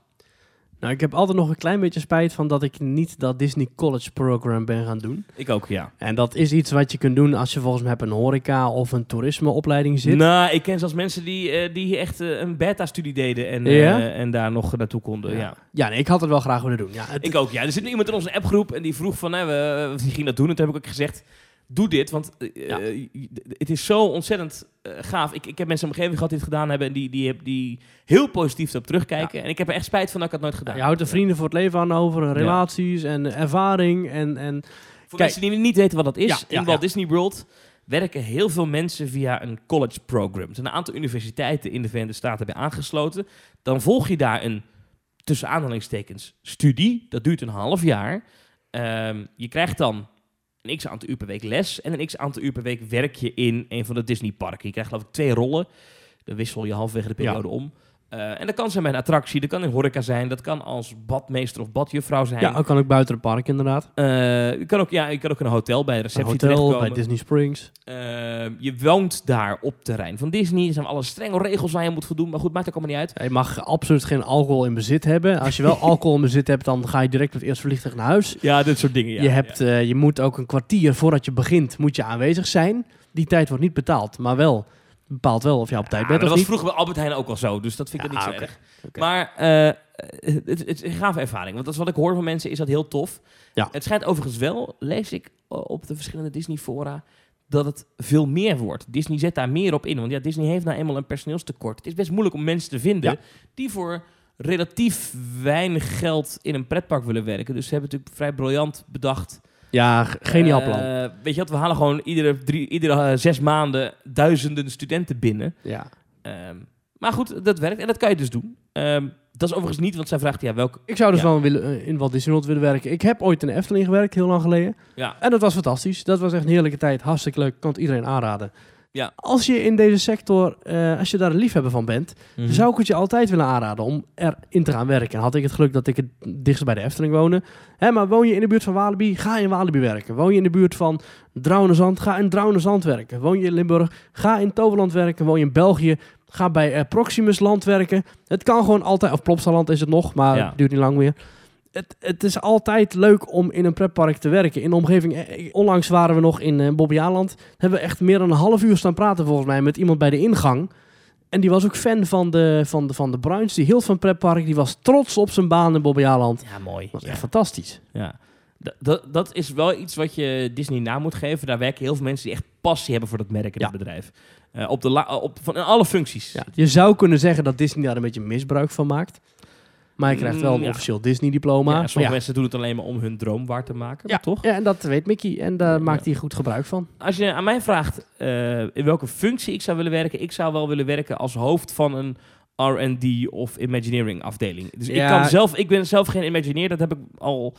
Nou, ik heb altijd nog een klein beetje spijt van dat ik niet dat Disney College Program ben gaan doen. Ik ook, ja. En dat is iets wat je kunt doen als je volgens mij op een horeca of een toerismeopleiding zit. Nou, ik ken zelfs mensen die, eh, die echt eh, een beta-studie deden en, Ja? eh, en daar nog naartoe konden. Ja. Ja, nee, ik had het wel graag willen doen. Ja, het, Ik ook, ja. Er zit nu iemand in onze appgroep en die vroeg van, hè, we, die ging dat doen. En toen heb ik ook gezegd, doe dit, want eh, Ja. eh, het is zo ontzettend eh, gaaf. Ik, ik heb mensen mijn omgeving gehad die het gedaan hebben en die, die, heb- die heel positief erop terugkijken. En ik heb er echt spijt van dat ik het nooit gedaan je houdt er heb. vrienden voor het leven aan over, relaties en ervaring. En, en Voor Kijk. mensen die niet weten wat dat is, in Walt. Disney World werken heel veel mensen via een college program. Er zijn een aantal universiteiten in de Verenigde Staten bij aangesloten. Dan volg je daar een, tussen aanhalingstekens, studie. Dat duurt een half jaar. Ehm, je krijgt dan een x aantal uur per week les en een x aantal uur per week werk je in een van de Disney parken. Je krijgt geloof ik twee rollen. Dan wissel je halverwege de periode om. Eh, en dat kan zijn bij een attractie, dat kan in horeca zijn, dat kan als badmeester of badjuffrouw zijn. ja, ook kan ook buiten het park inderdaad. Eh, je, kan ook, ja, je kan ook in een hotel bij de Een receptie hotel, terechtkomen. bij Disney Springs. Eh, je woont daar op terrein van Disney. Er zijn alle strenge regels waar je moet voldoen. Maar goed, maakt ook allemaal niet uit. Ja, Je mag absoluut geen alcohol in bezit hebben. Als je wel alcohol in bezit hebt, dan ga je direct met het eerste vliegtuig naar huis. Ja, dit soort dingen. Ja. je, hebt, je moet ook een kwartier voordat je begint, moet je aanwezig zijn. Die tijd wordt niet betaald, maar wel bepaalt wel of je op tijd bent of dat was vroeger bij Albert Heijn ook al zo. Dus dat vind ik Ja, niet zo erg. Maar eh, het, het is een gave ervaring. Want dat is wat ik hoor van mensen, is dat heel tof. Ja. Het schijnt overigens wel, lees ik op de verschillende Disney-fora, dat het veel meer wordt. Disney zet daar meer op in. Want ja, Disney heeft nou eenmaal een personeelstekort. Het is best moeilijk om mensen te vinden Ja. die voor relatief weinig geld in een pretpark willen werken. Dus ze hebben natuurlijk vrij briljant bedacht. Ja, geniaal plan. Eh, weet je wat, we halen gewoon iedere, drie, iedere eh, zes maanden duizenden studenten binnen. ja. Ehm, maar goed, dat werkt en dat kan je dus doen. Ehm, dat is overigens niet, want zij vraagt ja, welke... Ik zou dus Ja. wel willen, eh, in Walt Disney World willen werken. Ik heb ooit in de Efteling gewerkt, heel lang geleden. Ja, En dat was fantastisch. Dat was echt een heerlijke tijd. Hartstikke leuk. Kan het iedereen aanraden. Ja. Als je in deze sector, eh, als je daar een liefhebber van bent, Mhm. zou ik het je altijd willen aanraden om erin te gaan werken. En had ik het geluk dat ik het dichtst bij de Efteling woonde. Hè, maar woon je in de buurt van Walibi, ga in Walibi werken. Woon je in de buurt van Drouwenzand, ga in Drouwenzand werken. Woon je in Limburg, ga in Toverland werken. Woon je in België, ga bij eh, Proximus Land werken. Het kan gewoon altijd, of Plopsaland is het nog, maar Ja. het duurt niet lang meer. Het, het is altijd leuk om in een pretpark te werken. In de omgeving, eh, onlangs waren we nog in uh, Bobbejaanland. Hebben we echt meer dan een half uur staan praten volgens mij met iemand bij de ingang. En die was ook fan van de, van de, van de Bruins. Die hield van pretpark. Die was trots op zijn baan in Bobbejaanland. Ja, mooi. Dat was Ja. echt fantastisch. Ja. Dat, dat, dat is wel iets wat je Disney na moet geven. Daar werken heel veel mensen die echt passie hebben voor dat merk en Ja. dat bedrijf. Eh, op de la- op, van in alle functies. Ja, je zou kunnen zeggen dat Disney daar een beetje misbruik van maakt. Maar je krijgt wel een Mm, ja. officieel Disney-diploma. Ja, sommige ja. mensen doen het alleen maar om hun droom waar te maken. Ja, toch? Ja, en dat weet Mickey. En daar Ja. maakt hij goed gebruik van. Als je aan mij vraagt eh, in welke functie ik zou willen werken, ik zou wel willen werken als hoofd van een R&D of Imagineering afdeling. Dus ik, kan zelf, ik ben zelf geen Imagineer, dat heb ik al,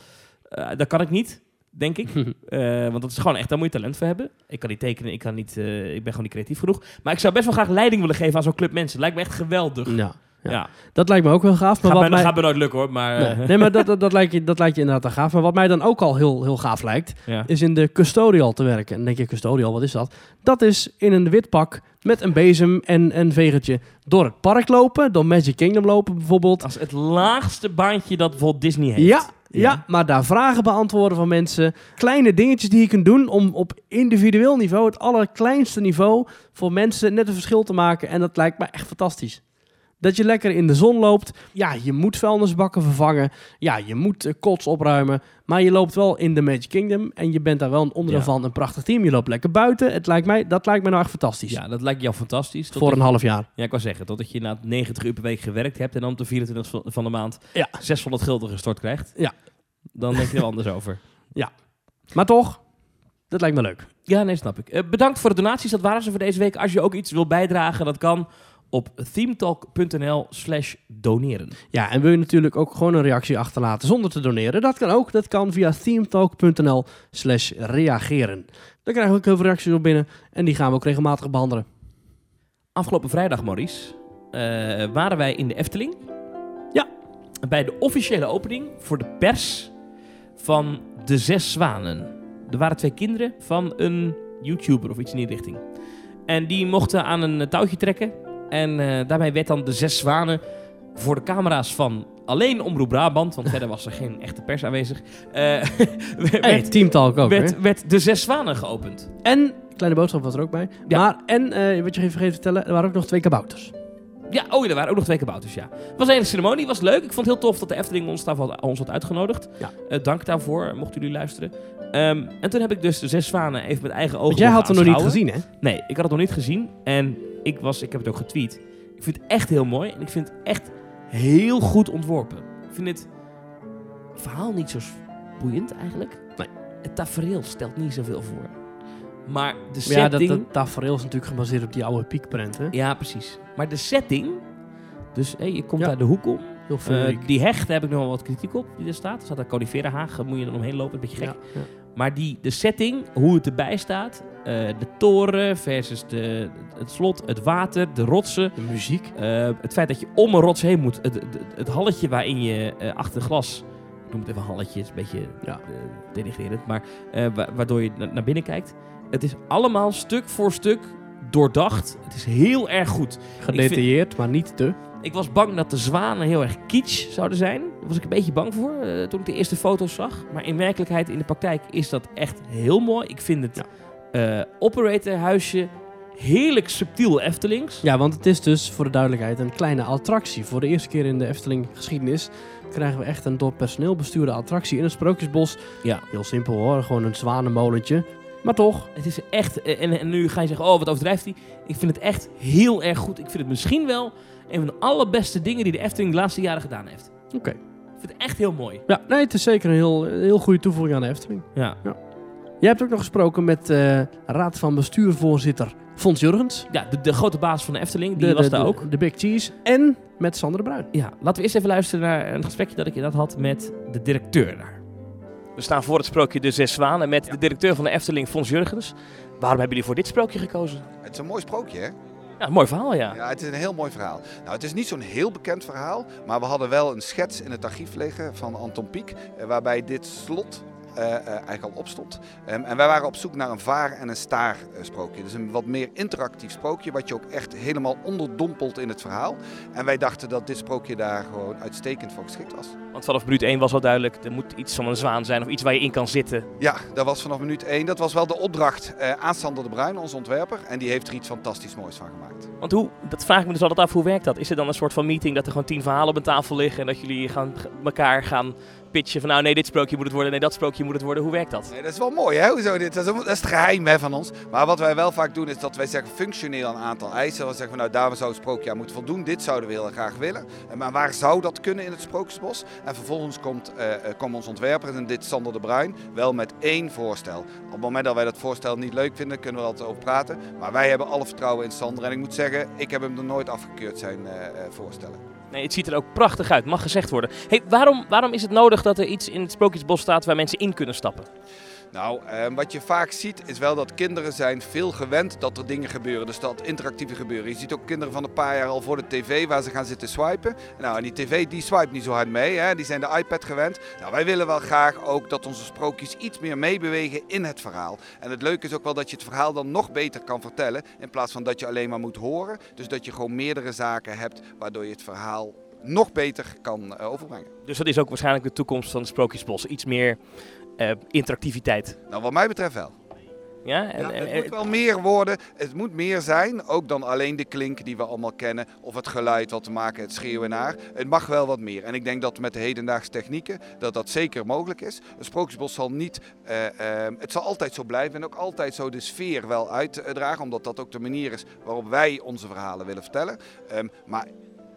eh, dat kan ik niet, denk ik. Eh, want dat is gewoon echt, daar moet je talent voor hebben. Ik kan niet tekenen, ik, kan niet, eh, ik ben gewoon niet creatief genoeg. Maar ik zou best wel graag leiding willen geven aan zo'n club mensen. Lijkt me echt geweldig. ja. Ja. Dat lijkt me ook wel gaaf. Maar Gaat, wat mij, mij... gaat me nooit lukken hoor, maar... eh, Nee, nee, maar dat, dat, dat, lijkt je, dat lijkt je inderdaad wel gaaf. Maar wat mij dan ook al heel, heel gaaf lijkt, ja. is in de custodial te werken. En dan denk je, custodial, wat is dat? Dat is in een wit pak met een bezem en een vegertje door het park lopen, door Magic Kingdom lopen bijvoorbeeld. Als het laagste baantje dat Walt Disney heeft. Ja, ja, maar daar vragen beantwoorden van mensen. Kleine dingetjes die je kunt doen om op individueel niveau, het allerkleinste niveau, voor mensen net een verschil te maken. En dat lijkt me echt fantastisch. Dat je lekker in de zon loopt. Ja, je moet vuilnisbakken vervangen. Ja, je moet eh, kots opruimen. Maar je loopt wel in de Magic Kingdom. En je bent daar wel een onderdeel Ja. van een prachtig team. Je loopt lekker buiten. Het lijkt mij, dat lijkt me nou echt fantastisch. Ja, dat lijkt jou fantastisch. Totdat voor een half jaar. Ja, ik wou zeggen, totdat je na 90 uur per week gewerkt hebt en dan op de 24 van- de maand Ja. 600 gulden gestort krijgt. Ja. Dan denk je er anders over. Maar toch, dat lijkt me leuk. Ja, nee, snap ik. Eh, bedankt voor de donaties, dat waren ze voor deze week. Als je ook iets wil bijdragen, dat kan op themetalk.nl slash doneren. Ja, en wil je natuurlijk ook gewoon een reactie achterlaten zonder te doneren? Dat kan ook. Dat kan via themetalk.nl slash reageren. Dan krijgen we ook heel veel reacties op binnen. En die gaan we ook regelmatig behandelen. Afgelopen vrijdag, Maurice, eh, waren wij in de Efteling. Ja. Bij de officiële opening voor de pers van De Zes Zwanen. Er waren twee kinderen van een YouTuber of iets in die richting. En die mochten aan een touwtje trekken. En eh, daarbij werd dan De Zes Zwanen voor de camera's van alleen Omroep Brabant, want verder was er geen echte pers aanwezig, eh, werd, Hey, Teamtalk ook. werd, werd De Zes Zwanen geopend. En, kleine boodschap was er ook bij. Ja. Maar, en, eh, wat je even vergeten te vertellen, er waren ook nog twee kabouters. Ja, oh ja, er waren ook nog twee kabouters, ja. Het was een hele ceremonie, was leuk. Ik vond het heel tof dat de Efteling ons, daarvoor ons had uitgenodigd. Ja. Dank daarvoor, mochten jullie luisteren. Ehm, en toen heb ik dus de zes zwanen even met eigen ogen Want jij had hem nog niet gezien, hè? Nee, ik had het nog niet gezien. En ik, was, ik heb het ook getweet. Ik vind het echt heel mooi. En ik vind het echt heel goed ontworpen. Ik vind het verhaal niet zo boeiend eigenlijk. Nee. Het tafereel stelt niet zoveel voor. Maar de Maar ja, dat, setting... dat tafereel is natuurlijk gebaseerd op die oude piekprent, hè? Ja, precies. Maar de setting... Dus hé, je komt Ja. daar de hoek om. Heel feeriek. die hecht, daar heb ik nog wel wat kritiek op, die er staat. Er staat een conifera haag, moet je er omheen lopen, een beetje gek. ja, ja. Maar die, de setting, hoe het erbij staat, eh, de toren versus de, het slot, het water, de rotsen. De muziek. eh, het feit dat je om een rots heen moet, het, het, het halletje waarin je eh, achter glas, ik noem het even halletje, het is een beetje Ja. denigrerend, maar wa- waardoor je na- naar binnen kijkt. Het is allemaal stuk voor stuk doordacht. Het is heel erg goed. Gedetailleerd, maar niet te. Ik was bang dat de zwanen heel erg kitsch zouden zijn. Daar was ik een beetje bang voor eh, toen ik de eerste foto's zag. Maar in werkelijkheid, in de praktijk, is dat echt heel mooi. Ik vind het eh, operatorhuisje heerlijk subtiel Eftelings. Ja, want het is dus voor de duidelijkheid een kleine attractie. Voor de eerste keer in de Efteling geschiedenis krijgen we echt een door personeel bestuurde attractie in het Sprookjesbos. Ja. Heel simpel hoor, gewoon een zwanenmolentje. Maar toch, Het is echt... eh, En, en nu ga je zeggen, oh, wat overdrijft hij? Ik vind het echt heel erg goed. Ik vind het misschien wel een van de allerbeste dingen die de Efteling de laatste jaren gedaan heeft. oké. Ik vind het echt heel mooi. Ja, nee, het is zeker een heel, heel goede toevoeging aan de Efteling. Ja. Jij hebt ook nog gesproken met eh, raad van bestuurvoorzitter Fons Jurgens. Ja, de, de grote baas van de Efteling, die de, was de- daar de- ook. De Big Cheese. En met Sander de Bruin. Ja, laten we eerst even luisteren naar een gesprekje dat ik inderdaad had met de directeur daar. We staan voor het sprookje De Zes Zwanen met de directeur van de Efteling, Fons Jurgens. Waarom hebben jullie voor dit sprookje gekozen? Het is een mooi sprookje, hè? Ja, mooi verhaal, ja. Ja, het is een heel mooi verhaal. Nou, het is niet zo'n heel bekend verhaal, maar we hadden wel een schets in het archief liggen van Anton Pieck, eh, waarbij dit slot eigenlijk al opstond. Um, en wij waren op zoek naar een vaar- en een staar eh, sprookje. Dus een wat meer interactief sprookje, wat je ook echt helemaal onderdompelt in het verhaal. En wij dachten dat dit sprookje daar gewoon uitstekend voor geschikt was. Want vanaf minuut 1 was al duidelijk, er moet iets van een zwaan zijn of iets waar je in kan zitten. Ja, dat was vanaf minuut 1. Dat was wel de opdracht eh, aan Sander de Bruin, onze ontwerper. En die heeft er iets fantastisch moois van gemaakt. Want hoe, dat vraag ik me dus altijd af, hoe werkt dat? Is er dan een soort van meeting dat er gewoon tien verhalen op een tafel liggen en dat jullie gaan, elkaar gaan pitchen van nou nee, dit sprookje moet het worden, nee, dat sprookje moet het worden. Hoe werkt dat? Nee, dat is wel mooi, hè? Hoezo dit? Dat is, dat is het geheim hè, van ons. Maar wat wij wel vaak doen, is dat wij zeggen functioneel een aantal eisen. Dan zeggen we, nou, daar zou het sprookje aan moeten voldoen. Dit zouden we heel graag willen. Maar waar zou dat kunnen in het Sprookjesbos? En vervolgens komt, eh, eh, komt ons ontwerper, en dit Sander de Bruin, wel met één voorstel. Op het moment dat wij dat voorstel niet leuk vinden, kunnen we altijd over praten. Maar wij hebben alle vertrouwen in Sander. En ik moet zeggen, ik heb hem er nooit afgekeurd, zijn eh, voorstellen. Nee, het ziet er ook prachtig uit, mag gezegd worden. Hey, waarom, waarom is het nodig dat er iets in het Sprookjesbos staat waar mensen in kunnen stappen? Nou, eh, wat je vaak ziet is wel dat kinderen zijn veel gewend dat er dingen gebeuren. Dus dat interactieve gebeuren. Je ziet ook kinderen van een paar jaar al voor de tv waar ze gaan zitten swipen. Nou, en die tv die swipe niet zo hard mee. Hè? Die zijn de iPad gewend. Nou, wij willen wel graag ook dat onze sprookjes iets meer meebewegen in het verhaal. En het leuke is ook wel dat je het verhaal dan nog beter kan vertellen. In plaats van dat je alleen maar moet horen. Dus dat je gewoon meerdere zaken hebt waardoor je het verhaal nog beter kan eh, overbrengen. Dus dat is ook waarschijnlijk de toekomst van Sprookjesbos. Iets meer interactiviteit. Nou, wat mij betreft wel. Ja? En, Ja, en- het moet wel meer worden. Het moet meer zijn, ook dan alleen de klink die we allemaal kennen. Of het geluid wat te maken, het schreeuwen naar. Het mag wel wat meer. En ik denk dat met de hedendaagse technieken dat dat zeker mogelijk is. Een sprookjesbos zal niet, eh, eh, het zal altijd zo blijven en ook altijd zo de sfeer wel uitdragen. Omdat dat ook de manier is waarop wij onze verhalen willen vertellen. Ehm, maar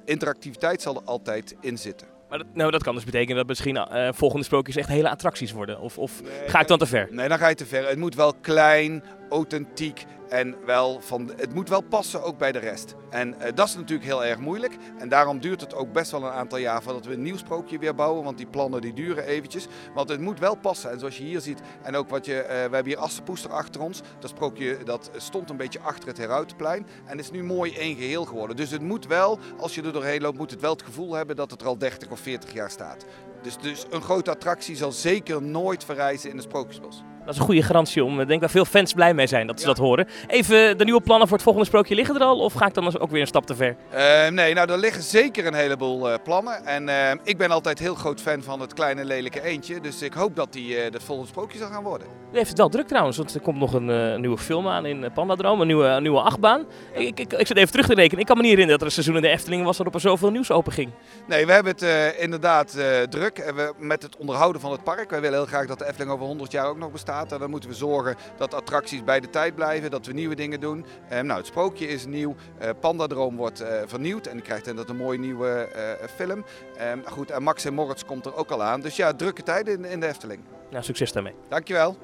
interactiviteit zal er altijd in zitten. Maar dat, nou, dat kan dus betekenen dat misschien eh, volgende sprookjes echt hele attracties worden. Of, of ga ik dan te ver? Nee, dan ga je te ver. Het moet wel klein, authentiek en wel van, het moet wel passen ook bij de rest. En eh, dat is natuurlijk heel erg moeilijk. En daarom duurt het ook best wel een aantal jaar voordat we een nieuw sprookje weer bouwen. Want die plannen die duren eventjes. Want het moet wel passen. En zoals je hier ziet, en ook wat je, eh, we hebben hier Assenpoester achter ons. Dat sprookje dat stond een beetje achter het Herautenplein. En is nu mooi één geheel geworden. Dus het moet wel, als je er doorheen loopt, moet het wel het gevoel hebben dat het er al 30 of 40 jaar staat. Dus, dus een grote attractie zal zeker nooit verrijzen in het Sprookjesbos. Dat is een goede garantie om, ik denk dat veel fans blij mee zijn dat ze dat horen. Even de nieuwe plannen voor het volgende sprookje liggen er al? Of ga ik dan ook weer een stap te ver? Eh, nee, nou er liggen zeker een heleboel eh, plannen. En eh, ik ben altijd heel groot fan van het kleine lelijke eendje. Dus ik hoop dat die eh het volgende sprookje zal gaan worden. U heeft het wel druk trouwens, want er komt nog een eh, nieuwe film aan in eh, Pandadroom, een nieuwe, een nieuwe achtbaan. Ik, ik, ik zit even terug te rekenen. Ik kan me niet herinneren dat er een seizoen in de Efteling was waarop er zoveel nieuws open ging. Nee, we hebben het eh, inderdaad eh, druk en we, met het onderhouden van het park. Wij willen heel graag dat de Efteling over 100 jaar ook nog bestaat. En dan moeten we zorgen dat attracties bij de tijd blijven, dat we nieuwe dingen doen. Eh, nou, het sprookje is nieuw. Eh Pandadroom wordt eh, vernieuwd en die krijgt inderdaad een mooie nieuwe eh, film. Eh, goed, en Max en Moritz komt er ook al aan. Dus ja, drukke tijden in, in de Efteling. Nou, succes daarmee. Dankjewel.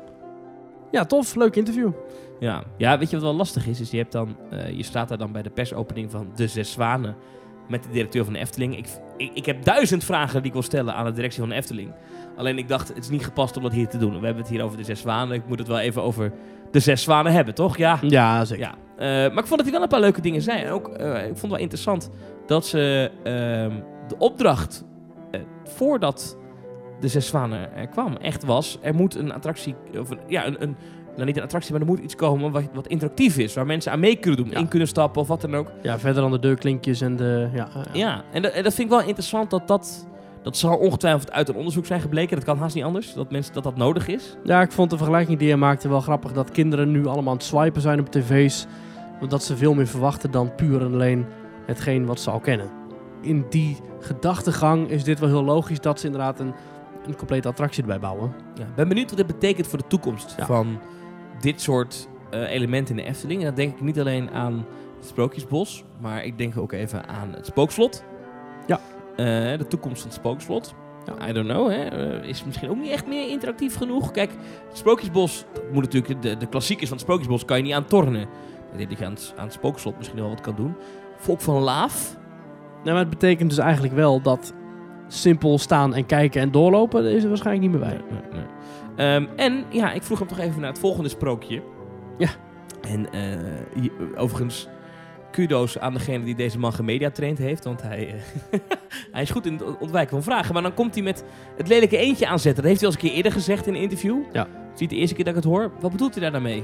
Ja, tof. Leuk interview. Ja. ja, weet je wat wel lastig is? is je, hebt dan, eh, je staat daar dan bij de persopening van De Zes Zwanen met de directeur van de Efteling. Ik, ik, ik heb duizend vragen die ik wil stellen aan de directie van de Efteling. Alleen ik dacht, het is niet gepast om dat hier te doen. We hebben het hier over De Zes Zwanen. Ik moet het wel even over De Zes Zwanen hebben, toch? Ja. Ja, zeker. Ja, eh, maar ik vond dat hij wel een paar leuke dingen zei. En ook, eh, ik vond het wel interessant dat ze ehm, de opdracht eh, voordat de Zes Zwanen er kwam echt was... er moet een attractie, of een, ja, een, een, nou niet een attractie, maar er moet iets komen wat, wat interactief is. Waar mensen aan mee kunnen doen, Ja. in kunnen stappen of wat dan ook. Ja, verder dan de deurklinkjes en de... Ja, ja. Ja, en, dat- en dat vind ik wel interessant dat dat... Dat zal ongetwijfeld uit een onderzoek zijn gebleken. Dat kan haast niet anders. Dat mensen dat dat nodig is. Ja, ik vond de vergelijking die je maakte wel grappig. Dat kinderen nu allemaal aan het swipen zijn op tv's. Omdat ze veel meer verwachten dan puur en alleen hetgeen wat ze al kennen. In die gedachtegang is dit wel heel logisch dat ze inderdaad een, een complete attractie erbij bouwen. Ja, ik ben benieuwd wat dit betekent voor de toekomst Ja. van dit soort eh, elementen in de Efteling. En dan denk ik niet alleen aan het Sprookjesbos, maar ik denk ook even aan het Spookslot. Eh, de toekomst van het Spookslot. Ja. I don't know, hè. Eh, is misschien ook niet echt meer interactief genoeg. Kijk, het Sprookjesbos, moet natuurlijk, de, de klassiekers van het Sprookjesbos kan je niet aan tornen. Ik denk dat je aan het, aan het Spookslot misschien wel wat kan doen. Volk van Laaf. Nou, maar het betekent dus eigenlijk wel dat simpel staan en kijken en doorlopen, is er waarschijnlijk niet meer bij. Nee, nee, nee. Ehm, en ja, ik vroeg hem toch even naar het volgende sprookje. Ja. En eh, overigens, kudo's aan degene die deze man gemediatraind heeft. Want hij, eh, hij is goed in het ontwijken van vragen. Maar dan komt hij met het lelijke eentje aanzetten. Dat heeft hij al eens een keer eerder gezegd in een interview. Ja. Niet de eerste keer dat ik het hoor. Wat bedoelt hij daar mee?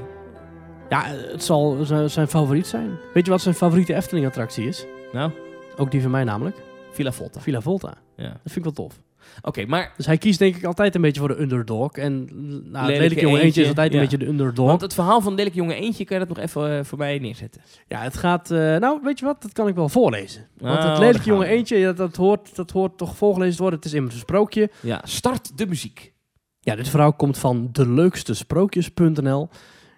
Ja, het zal zijn, zijn favoriet zijn. Weet je wat zijn favoriete Efteling-attractie is? Nou, Ook die van mij namelijk. Villa Volta. Villa Volta. Ja. Dat vind ik wel tof. Oké, maar Dus hij kiest denk ik altijd een beetje voor de underdog. En nou, het Lelijke lelijke jongen eentje is altijd ja. een beetje de underdog. want het verhaal van Lelijke Jonge Eentje, kan je dat nog even eh, voor mij neerzetten? Ja, het gaat... eh, nou, weet je wat? Dat kan ik wel voorlezen. Want Oh, het daar lelijke we. eentje, ja, dat, hoort, dat hoort toch voorgelezen te worden. Het is immers een sprookje. Ja, start de muziek. Ja, dit verhaal komt van deleukstesprookjes.nl.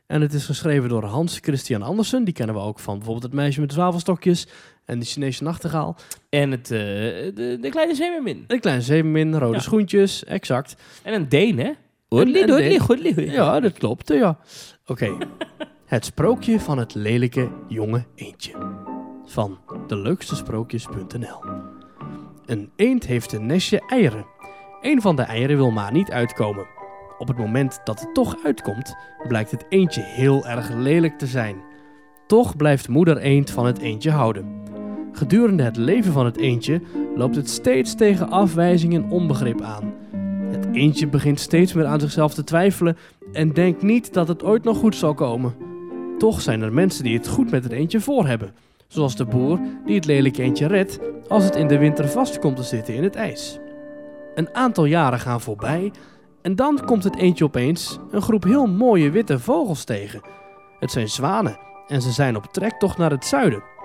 En het is geschreven door Hans Christian Andersen. Die kennen we ook van bijvoorbeeld Het Meisje met de Zwavelstokjes en de Chinese Nachtegaal. En het, eh, de, de kleine zeemermin. Een klein zeemermin, rode Ja. schoentjes, exact. En een Deen, hè? Deen. hoedli, hoedli. Ja, dat klopt, ja. Oké. het sprookje van het lelijke jonge eendje. Van deleukstesprookjes.nl Een eend heeft een nestje eieren. Een van de eieren wil maar niet uitkomen. Op het moment dat het toch uitkomt, blijkt het eendje heel erg lelijk te zijn. Toch blijft moeder eend van het eendje houden. Gedurende het leven van het eendje loopt het steeds tegen afwijzing en onbegrip aan. Het eendje begint steeds meer aan zichzelf te twijfelen en denkt niet dat het ooit nog goed zal komen. Toch zijn er mensen die het goed met het eendje voor hebben. Zoals de boer die het lelijke eendje redt als het in de winter vast komt te zitten in het ijs. Een aantal jaren gaan voorbij en dan komt het eendje opeens een groep heel mooie witte vogels tegen. Het zijn zwanen en ze zijn op trektocht naar het zuiden.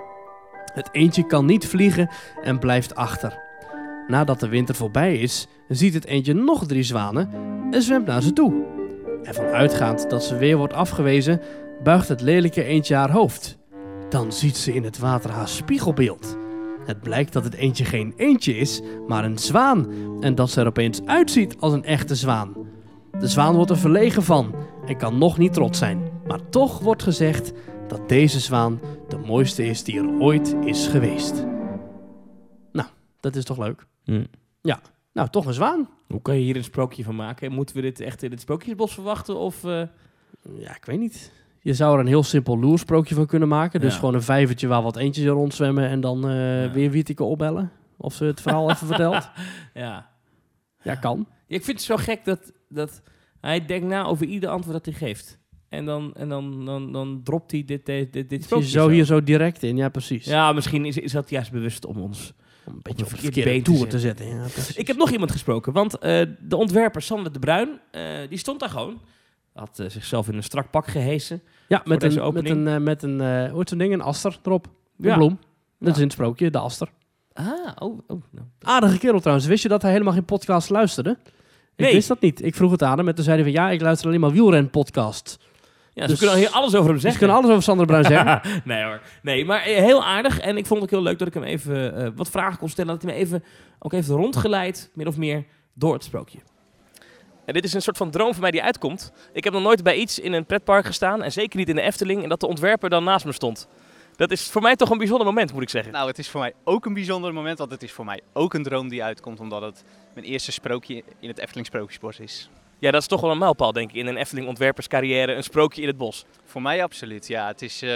Het eendje kan niet vliegen en blijft achter. Nadat de winter voorbij is, ziet het eendje nog drie zwanen en zwemt naar ze toe. Ervan uitgaand dat ze weer wordt afgewezen, buigt het lelijke eendje haar hoofd. Dan ziet ze in het water haar spiegelbeeld. Het blijkt dat het eendje geen eendje is, maar een zwaan en dat ze er opeens uitziet als een echte zwaan. De zwaan wordt er verlegen van en kan nog niet trots zijn, maar toch wordt gezegd dat deze zwaan de mooiste is die er ooit is geweest. Nou, dat is toch leuk? Nou, toch een zwaan. Hoe kan je hier een sprookje van maken? Moeten we dit echt in het sprookjesbos verwachten? Of, eh, Ja, ik weet niet. Je zou er een heel simpel loersprookje van kunnen maken. Dus Ja. gewoon een vijvertje waar wat eentjes rondzwemmen en dan eh, Ja. weer Wietike opbellen. Of ze het verhaal even vertelt. ja. Ja, kan. Ja, Ik vind het zo gek dat, dat hij denkt na over ieder antwoord dat hij geeft. En dan, en dan, dan, dan dropt hij dit, dit, dit, zo hier zo direct in, ja precies. Ja, misschien is, is dat juist bewust om ons. Om een beetje een op verkeerd verkeerde te toer te zetten. Ja. Ik heb nog iemand gesproken, want eh, de ontwerper Sander de Bruin, eh, die stond daar gewoon. Had eh, zichzelf in een strak pak gehesen. ja, met een, met een, met een hoe heet zo'n ding? Een aster erop. Een Ja. bloem. Dat Ja. is in het sprookje, de aster. Ah, oh, oh. Nou. Aardige kerel trouwens. Wist je dat hij helemaal geen podcast luisterde? Ik Nee. wist dat niet. Ik vroeg het aan hem en toen zei hij van ja, ik luister alleen maar wielren-podcast. Ja, ze Dus- kunnen hier alles over hem zeggen. ik kan alles over Sander Bruin zeggen. nee hoor. Nee, maar eh, heel aardig. En ik vond het ook heel leuk dat ik hem even eh, wat vragen kon stellen. Dat hij me even ook heeft rondgeleid, min of meer, door het sprookje. En dit is een soort van droom van mij die uitkomt. Ik heb nog nooit bij iets in een pretpark gestaan. En zeker niet in de Efteling. En dat de ontwerper dan naast me stond. Dat is voor mij toch een bijzonder moment, moet ik zeggen. Nou, het is voor mij ook een bijzonder moment, want het is voor mij ook een droom die uitkomt, omdat het mijn eerste sprookje in het Efteling Sprookjesbos is. Ja, dat is toch wel een mijlpaal, denk ik, in een Efteling ontwerperscarrière. Een sprookje in het bos. Voor mij absoluut, ja. Het is eh,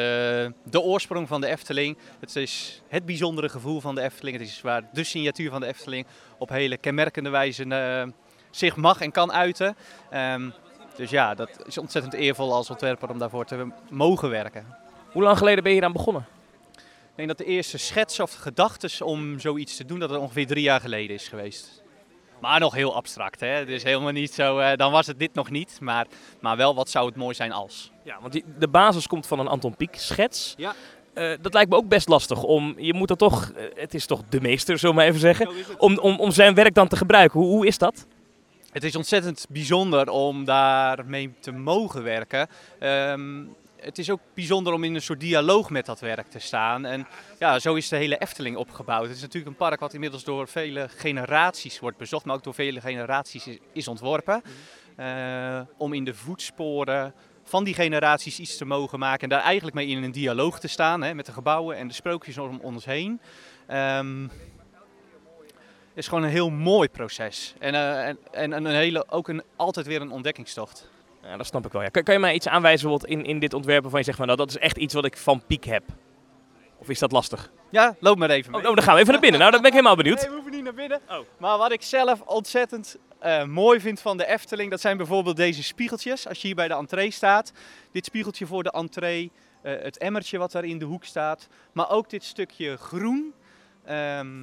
de oorsprong van de Efteling. Het is het bijzondere gevoel van de Efteling. Het is waar de signatuur van de Efteling op hele kenmerkende wijze eh, zich mag en kan uiten. Ehm, dus ja, dat is ontzettend eervol als ontwerper om daarvoor te mogen werken. Hoe lang geleden ben je hier aan begonnen? Ik denk dat de eerste schets of gedachten om zoiets te doen, dat het ongeveer drie jaar geleden is geweest. Maar nog heel abstract, hè. Dus helemaal niet zo, eh, dan was het dit nog niet. Maar, maar wel, wat zou het mooi zijn als. Ja, want die, de basis komt van een Anton Pieck schets. Ja. Eh, dat lijkt me ook best lastig. Om, je moet er toch, eh, het is toch de meester, zullen we maar even zeggen. Om, om, om zijn werk dan te gebruiken. Hoe, hoe is dat? Het is ontzettend bijzonder om daarmee te mogen werken. Ehm, het is ook bijzonder om in een soort dialoog met dat werk te staan. En ja, zo is de hele Efteling opgebouwd. Het is natuurlijk een park wat inmiddels door vele generaties wordt bezocht, maar ook door vele generaties is, ontworpen. Eh, om in de voetsporen van die generaties iets te mogen maken en daar eigenlijk mee in een dialoog te staan hè, met de gebouwen en de sprookjes om ons heen. Ehm, is gewoon een heel mooi proces. En, eh, en, en een hele, ook een, altijd weer een ontdekkingstocht. Ja, dat snap ik wel. Ja. Kan, kan je mij iets aanwijzen wat in, in dit ontwerp waarvan je zegt, van, nou, dat is echt iets wat ik van Piek heb? Of is dat lastig? Ja, loop maar even mee. Oh, oh, dan gaan we even naar binnen. Nou, dan ben ik helemaal benieuwd. Nee, we hoeven niet naar binnen. Oh. Maar wat ik zelf ontzettend eh, mooi vind van de Efteling, dat zijn bijvoorbeeld deze spiegeltjes. Als je hier bij de entree staat, dit spiegeltje voor de entree, eh, het emmertje wat daar in de hoek staat, maar ook dit stukje groen. Ehm,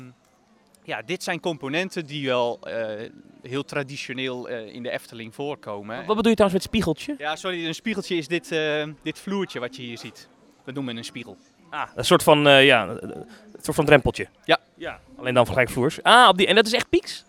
ja, dit zijn componenten die wel eh, heel traditioneel eh, in de Efteling voorkomen. Wat bedoel je trouwens met spiegeltje? Ja, sorry, een spiegeltje is dit, eh, dit vloertje wat je hier ziet. Dat noemen we een spiegel. Ah, een soort van, ja, een soort van drempeltje. Ja. ja. Alleen dan gelijkvloers. Ah, op die, en dat is echt Pieks?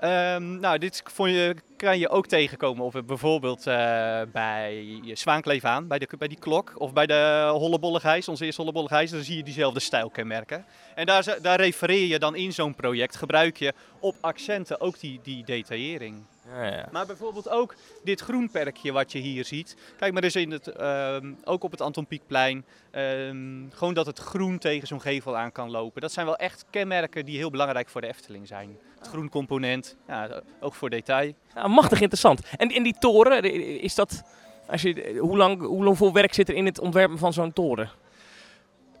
Ehm, nou, dit vond je, kan je ook tegenkomen of bijvoorbeeld eh, bij Zwaankleef aan, bij, de, bij die klok. Of bij de Hollebolle onze eerste Hollebolle Gijs. Dan zie je diezelfde stijlkenmerken. En daar, daar refereer je dan in zo'n project. Gebruik je op accenten ook die, die detaillering. Ja, ja. Maar bijvoorbeeld ook dit groenperkje wat je hier ziet. Kijk maar eens in het, ehm, ook op het Anton Pieckplein. ehm, gewoon dat het groen tegen zo'n gevel aan kan lopen. Dat zijn wel echt kenmerken die heel belangrijk voor de Efteling zijn. Het groen component, ja, ook voor detail. Ja, machtig interessant. En, en die toren, is dat... Als je, hoe lang hoe lang werk zit er in het ontwerpen van zo'n toren?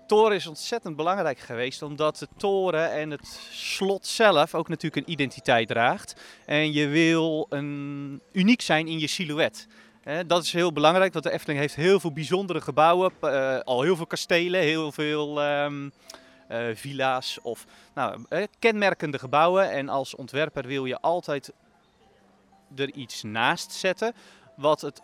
Toren is ontzettend belangrijk geweest, omdat de toren en het slot zelf ook natuurlijk een identiteit draagt. En je wil een, uniek zijn in je silhouet. Dat is heel belangrijk, want de Efteling heeft heel veel bijzondere gebouwen, eh, al heel veel kastelen, heel veel ehm, eh, villa's of nou, eh, kenmerkende gebouwen. En als ontwerper wil je altijd er iets naast zetten wat, het,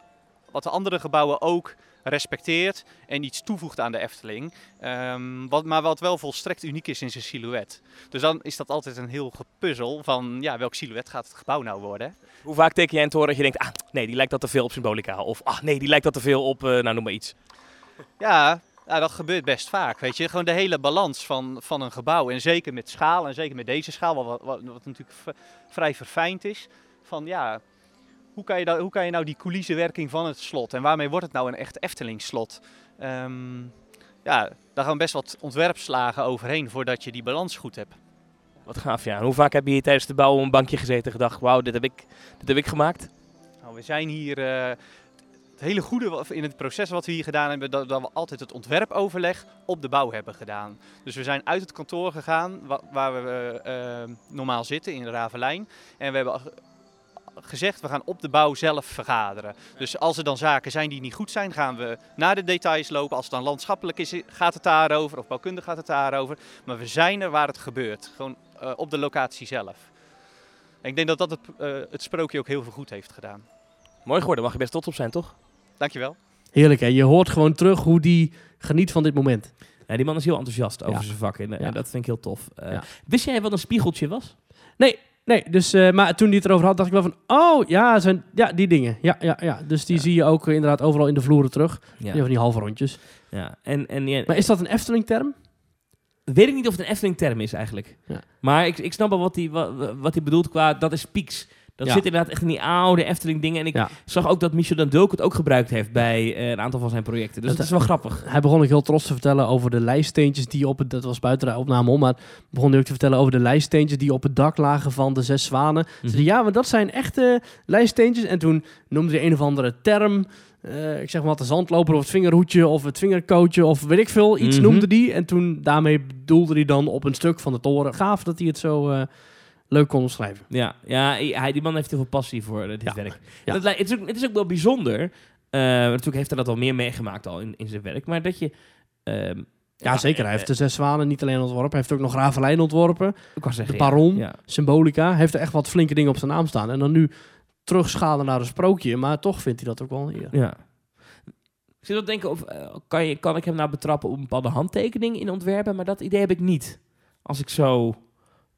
wat de andere gebouwen ook respecteert en iets toevoegt aan de Efteling. Ehm, wat, maar wat wel volstrekt uniek is in zijn silhouet. Dus dan is dat altijd een heel gepuzzel van ja, welk silhouet gaat het gebouw nou worden. Hoe vaak teken jij een toren dat je denkt, ah, nee, die lijkt dat te veel op symbolica. Of, ah, nee, die lijkt dat te veel op, eh, nou, noem maar iets. Ja, ja, dat gebeurt best vaak. Weet je, gewoon de hele balans van, van een gebouw. En zeker met schaal, en zeker met deze schaal, wat, wat, wat natuurlijk vrij verfijnd is. Van ja, hoe kan, je da- hoe kan je nou die coulissewerking van het slot en waarmee wordt het nou een echt Efteling-slot? Ehm, ja, daar gaan best wat ontwerpslagen overheen voordat je die balans goed hebt. Wat gaaf, ja. En hoe vaak heb je hier tijdens de bouw op een bankje gezeten en gedacht, wauw, dit heb ik, dit heb ik gemaakt? Nou, we zijn hier. eh, het hele goede in het proces wat we hier gedaan hebben, dat, dat we altijd het ontwerpoverleg op de bouw hebben gedaan. Dus we zijn uit het kantoor gegaan wa- waar we eh, normaal zitten in Ravelijn. En we hebben gezegd, we gaan op de bouw zelf vergaderen. Dus als er dan zaken zijn die niet goed zijn, gaan we naar de details lopen. Als het dan landschappelijk is, gaat het daarover. Of bouwkundig gaat het daarover. Maar we zijn er waar het gebeurt. Gewoon eh, op de locatie zelf. En ik denk dat dat het, eh, het sprookje ook heel veel goed heeft gedaan. Mooi geworden, mag je best trots op zijn, toch? Dankjewel. Heerlijk hè, je hoort gewoon terug hoe die geniet van dit moment. Ja, die man is heel enthousiast over Ja. zijn vak en, eh, Ja. en dat vind ik heel tof. Eh, Ja. Wist jij wat een spiegeltje was? Nee, dus, eh, maar toen hij het erover had, dacht ik wel van, oh ja, zijn, ja die dingen. Ja, ja, ja. Dus die Ja. zie je ook inderdaad overal in de vloeren terug. Ja. Die van die halve rondjes. ja. En, en ja, Maar is dat een Efteling-term? weet ik niet of het een Efteling-term is eigenlijk. Ja. Maar ik, ik snap wel wat hij wat, wat hij bedoelt qua, dat is pieks. Dat Ja. zit inderdaad echt in die oude Efteling-dingen. En ik Ja. zag ook dat Michel Dulk het ook gebruikt heeft bij eh, een aantal van zijn projecten. Dus Dat- dat is wel grappig. Hij begon ook heel trots te vertellen over de lijststeentjes die op het... Dat was buiten de opname om, maar begon hij ook te vertellen over de lijststeentjes die op het dak lagen van de zes zwanen. Ze Mhm. ja, maar dat zijn echte lijststeentjes. En toen noemde hij een of andere term. eh, ik zeg maar wat, de zandloper of het vingerhoedje of het vingerkootje of weet ik veel. Iets Mhm. noemde die. En toen daarmee bedoelde hij dan op een stuk van de toren. Gaaf dat hij het zo eh, leuk kon omschrijven. Ja, ja hij, die man heeft heel veel passie voor eh, dit Ja. werk. Ja. Dat, het, is ook, het is ook wel bijzonder. eh, natuurlijk heeft hij dat al meer meegemaakt al in, in zijn werk. Maar dat je... ehm, Ja, zeker. Hij heeft de zes zwanen niet alleen ontworpen. Hij heeft ook nog Ravelijn ontworpen. zeggen, de Baron. Ja. Symbolica. Hij heeft er echt wat flinke dingen op zijn naam staan. En dan nu terugschalen naar een sprookje. Maar toch vindt hij dat ook wel. Ja. Ik zit te denken, of, eh, kan, je, kan ik hem nou betrappen op een bepaalde handtekening in ontwerpen? Maar dat idee heb ik niet. Als ik zo...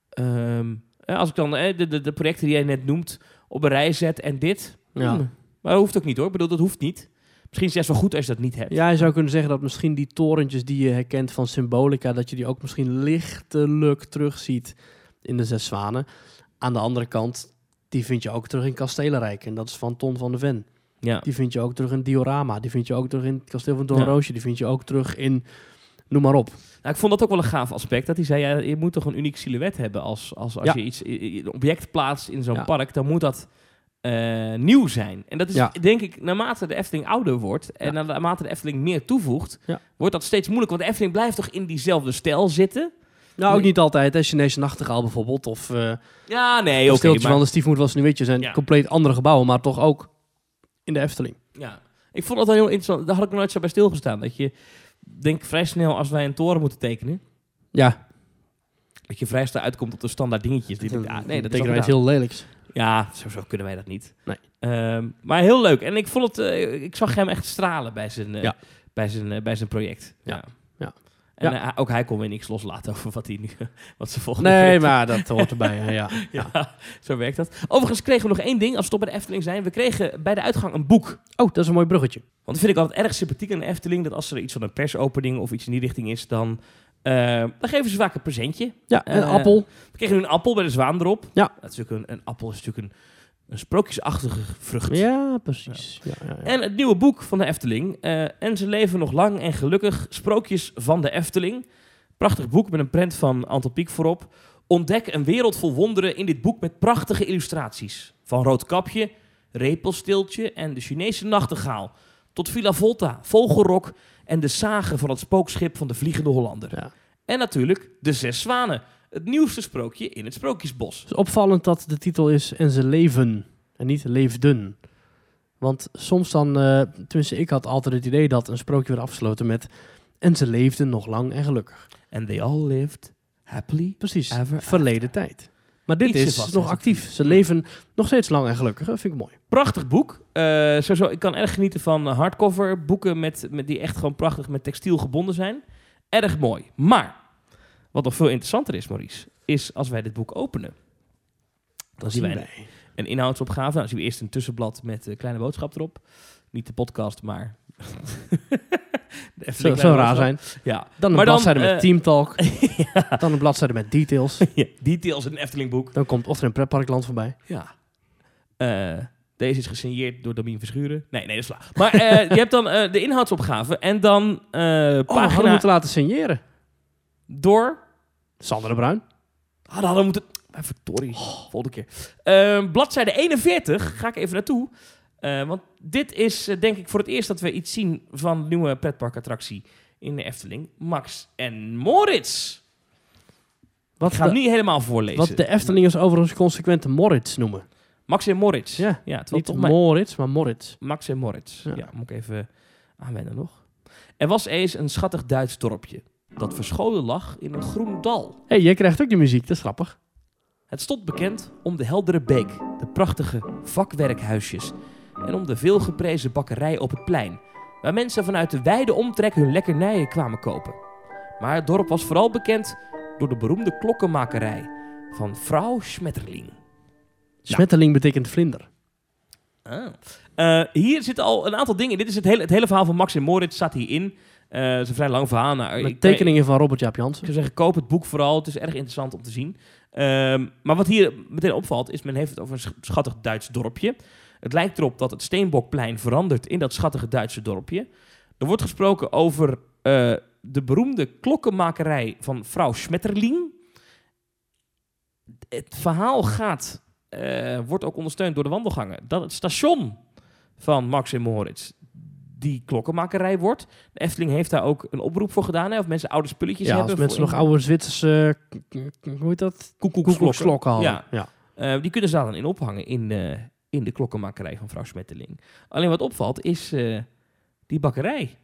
ehm, eh, als ik dan eh, de, de, de projecten die jij net noemt op een rij zet en dit. Ja. hmm, Maar dat hoeft ook niet hoor. Ik bedoel, dat hoeft niet. Misschien is het juist wel goed als je dat niet hebt. Ja, je zou kunnen zeggen dat misschien die torentjes die je herkent van Symbolica, dat je die ook misschien lichtelijk terugziet in de Zes Zwanen. Aan de andere kant, die vind je ook terug in Kastelenrijk. En dat is van Ton van de Ven. Ja. Die vind je ook terug in Diorama. Die vind je ook terug in het Kasteel van Doornroosje. Die vind je ook terug in, noem maar op. Nou, ik vond dat ook wel een gaaf aspect. Dat hij zei, ja, je moet toch een uniek silhouet hebben. Als, als, als Ja. je iets, een object plaatst in zo'n Ja. park, dan moet dat eh, nieuw zijn. En dat is Ja. denk ik, naarmate de Efteling ouder wordt en naarmate de Efteling meer toevoegt, wordt dat steeds moeilijker. Want de Efteling blijft toch in diezelfde stijl zitten? Nou, ook Nee. niet altijd. Hè. Chinese nachtegaal bijvoorbeeld. Of eh Ja, nee, oké. stiltje maar- van de stiefmoeder van Sneeuwwitje zijn Ja. compleet andere gebouwen. Maar toch ook in de Efteling. Ja, ik vond dat wel heel interessant. Daar had ik nog nooit zo bij stilgestaan. Dat je, denk vrij snel als wij een toren moeten tekenen, Ja, dat je vrij snel uitkomt op de standaard dingetjes. Die, ja, nee, dat is tekenen wij heel lelijks. Ja, sowieso kunnen wij dat niet. Nee. Ehm, maar heel leuk. En ik vond het, eh, ik zag hem echt stralen bij zijn, eh, Ja. bij zijn, eh, bij zijn project. Ja. Ja. En Ja. eh, ook hij kon weer niks loslaten over wat hij nu, wat ze volgende Nee, maar dat hoort erbij. ja. Ja, zo werkt dat. Overigens kregen we nog één ding, als we toch bij de Efteling zijn. We kregen bij de uitgang een boek. Oh, dat is een mooi bruggetje. Want dat vind ik altijd erg sympathiek aan de Efteling. Dat als er iets van een persopening of iets in die richting is, dan, eh, dan geven ze vaak een presentje. Ja, een Eh, appel. We kregen nu een appel bij de zwaan erop. Ja. Dat is natuurlijk een, een appel is natuurlijk een, een sprookjesachtige vrucht. Ja, precies. Ja, ja, ja. En het nieuwe boek van de Efteling. eh, en ze leven nog lang en gelukkig. Sprookjes van de Efteling. Prachtig boek met een prent van Anton Pieck voorop. Ontdek een wereld vol wonderen in dit boek met prachtige illustraties. Van Roodkapje, Repelstiltje en de Chinese nachtegaal. Tot Villa Volta, Vogelrok en de zagen van het spookschip van de Vliegende Hollander. Ja. En natuurlijk de Zes Zwanen. Het nieuwste sprookje in het Sprookjesbos. Het is opvallend dat de titel is En ze leven en niet leefden. Want soms dan, eh, tenminste ik had altijd het idee dat een sprookje werd afgesloten met En ze leefden nog lang en gelukkig. And they all lived happily Precies, Ever verleden tijd. Maar dit Ietsje is nog actief. Ze leven nog steeds lang en gelukkig. Dat vind ik mooi. Prachtig boek. Eh, sowieso, ik kan erg genieten van hardcover boeken met, met die echt gewoon prachtig met textiel gebonden zijn. Erg mooi. Maar wat nog veel interessanter is, Maurice, is als wij dit boek openen. Dan zien wij een, een inhoudsopgave. Dan zien we eerst een tussenblad met een kleine boodschap erop. Niet de podcast, maar. Zo, zo raar zijn. Ja. Dan een Maar bladzijde eh, met teamtalk. Dan een bladzijde met details. ja, details in een Efteling boek. Dan komt of er een pretparkland voorbij. Ja. Eh, deze is gesigneerd door Damien Verschuren. Nee, nee, dat is waar. Maar eh, je hebt dan eh, de inhoudsopgave en dan eh Oh, we pagina moeten laten signeren. door... Sander de Bruin. Ah, dan hadden we moeten... Ah, verdorie, volgende keer. Eh, bladzijde 41, ga ik even naartoe. Eh, want dit is eh, denk ik voor het eerst dat we iets zien van de nieuwe pretparkattractie in de Efteling. Max en Moritz. Wat Ik ga hem niet helemaal voorlezen. wat de Eftelingers overigens consequente Moritz noemen. Max en Moritz. Ja, ja Niet toch Moritz, maar Moritz. Max en Moritz. Ja. Ja. moet ik even aanwennen nog. Er was eens een schattig Duits dorpje. Dat verscholen lag in een groen dal. Hé, hey, jij krijgt ook de muziek. Dat is grappig. Het stond bekend om de heldere beek, de prachtige vakwerkhuisjes en om de veelgeprezen bakkerij op het plein, waar mensen vanuit de wijde omtrek hun lekkernijen kwamen kopen. Maar het dorp was vooral bekend door de beroemde klokkenmakerij van vrouw Schmetterling. Smetteling betekent vlinder. Ah. Eh, hier zitten al een aantal dingen. Dit is het hele, het hele verhaal van Max en Moritz staat hierin. Eh het is een vrij lang verhaal. Nou, Met tekeningen van Robert Jaap Jansen. Ik zou zeggen, koop het boek vooral. Het is erg interessant om te zien. Ehm, maar wat hier meteen opvalt, is men heeft het over een sch- schattig Duits dorpje. Het lijkt erop dat het Steenbokplein verandert in dat schattige Duitse dorpje. Er wordt gesproken over eh, de beroemde klokkenmakerij van vrouw Schmetterling. Het verhaal gaat, eh, wordt ook ondersteund door de wandelgangen. Dat het station van Max en Moritz die klokkenmakerij wordt. De Efteling heeft daar ook een oproep voor gedaan. Hè, of mensen oude spulletjes Ja, hebben. als mensen nog in- oude Zwitserse, k- hoe heet dat? hadden. Ja. Ja. Eh, die kunnen ze daar dan in ophangen in, eh, in de klokkenmakerij van vrouw Smetteling. Alleen wat opvalt is eh, die bakkerij.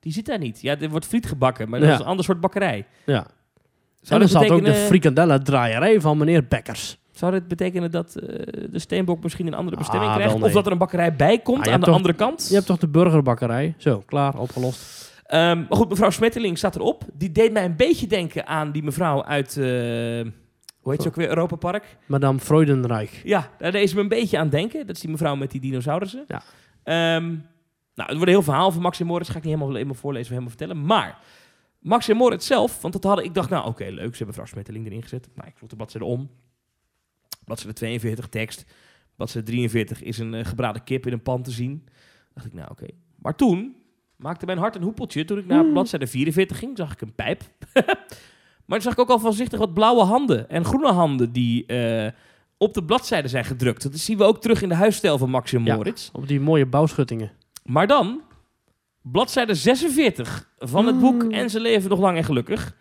Die zit daar niet. Ja, er wordt friet gebakken, maar dat Ja. is een ander soort bakkerij. ja. Zou en er zat ook de frikandellen draaierij van meneer Bekkers. Zou dit betekenen dat eh, de Steenbok misschien een andere bestemming Ah, krijgt? nee. Of dat er een bakkerij bij komt Ah, aan de toch- andere kant? Je hebt toch de burgerbakkerij? Zo, klaar, opgelost. Ehm, maar goed, mevrouw Smetteling staat erop. Die deed mij een beetje denken aan die mevrouw uit... eh, hoe heet ze ook weer? Europa Park? Madame Freudenreich. Ja, daar deed ze me een beetje aan denken. Dat is die mevrouw met die dinosaurussen. Ja. Ehm, nou, het wordt een heel verhaal van Max en Moritz. Ga ik niet helemaal, helemaal voorlezen of helemaal vertellen. Maar Max en Moritz zelf, want dat hadden ik dacht, nou oké, leuk. Ze hebben mevrouw Smetteling erin gezet. Nou, ik vroeg de bladzijde om. Bladzijde 42, tekst. Bladzijde 43 is een eh, gebraden kip in een pan te zien. dacht ik, nou oké. Maar toen maakte mijn hart een hoepeltje. Toen ik naar bladzijde 44 ging, zag ik een pijp. maar toen zag ik ook al voorzichtig wat blauwe handen en groene handen die eh, op de bladzijde zijn gedrukt. Dat zien we ook terug in de huisstijl van Max en Ja. Moritz. Op die mooie bouwschuttingen. Maar dan, bladzijde 46 van het boek En ze leven nog lang en gelukkig.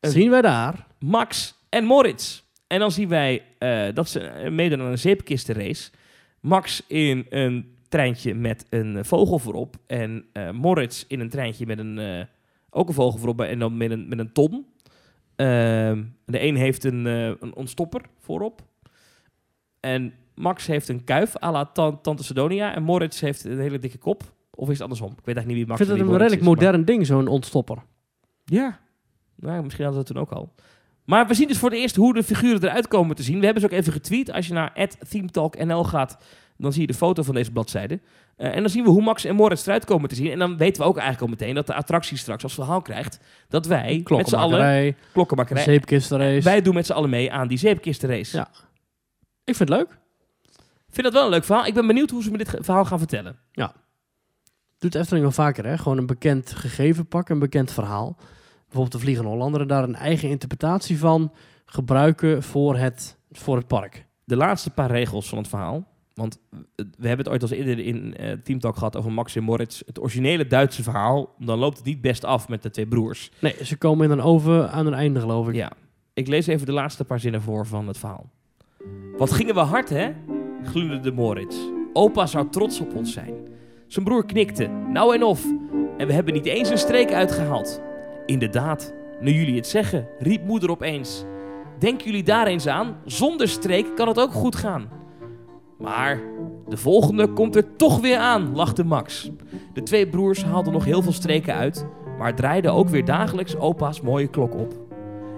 Zien wij daar? Max en Moritz. En dan zien wij eh, dat ze eh, meedoen aan een zeepkistenrace. Max in een treintje met een eh, vogel voorop. En eh, Moritz in een treintje met een, ook een vogel voorop en dan met een, met een ton. Ehm, de een heeft een, een ontstopper voorop. En Max heeft een kuif à la tan- Tante Sidonia. En Moritz heeft een hele dikke kop. Of is het andersom? Ik weet eigenlijk niet wie Ik Max vind en het wie een redelijk is, modern ding, zo'n ontstopper. ja. Nou, misschien hadden ze dat toen ook al. Maar we zien dus voor het eerst hoe de figuren eruit komen te zien. We hebben ze ook even getweet. Als je naar ThemeTalkNL gaat, dan zie je de foto van deze bladzijde. Eh, en dan zien we hoe Max en Moritz eruit komen te zien. En dan weten we ook eigenlijk al meteen dat de attractie straks als verhaal krijgt... dat wij met z'n allen... Zeepkistenrace. Wij doen met z'n allen mee aan die zeepkistenrace. Ja. Ik vind het leuk. Ik vind dat wel een leuk verhaal. Ik ben benieuwd hoe ze me dit verhaal gaan vertellen. Doet Efteling wel vaker, hè? Gewoon een bekend gegeven pakken, een bekend verhaal. Bijvoorbeeld de Vliegende Hollander en daar een eigen interpretatie van gebruiken voor het, voor het park. de laatste paar regels van het verhaal. Want we hebben het ooit als eerder in eh Team Talk gehad over Max en Moritz. Het originele Duitse verhaal. Dan loopt het niet best af met de twee broers. Nee, ze komen in een oven aan een einde, geloof ik. Ja, ik lees even de laatste paar zinnen voor van het verhaal. Wat gingen we hard, hè? gluurde Moritz. Opa zou trots op ons zijn. Zijn broer knikte. Nou en of. En we hebben niet eens een streek uitgehaald. Inderdaad, nu jullie het zeggen, riep moeder opeens. Denken jullie daar eens aan? Zonder streek kan het ook goed gaan. Maar de volgende komt er toch weer aan, lachte Max. De twee broers haalden nog heel veel streken uit, maar draaiden ook weer dagelijks opa's mooie klok op.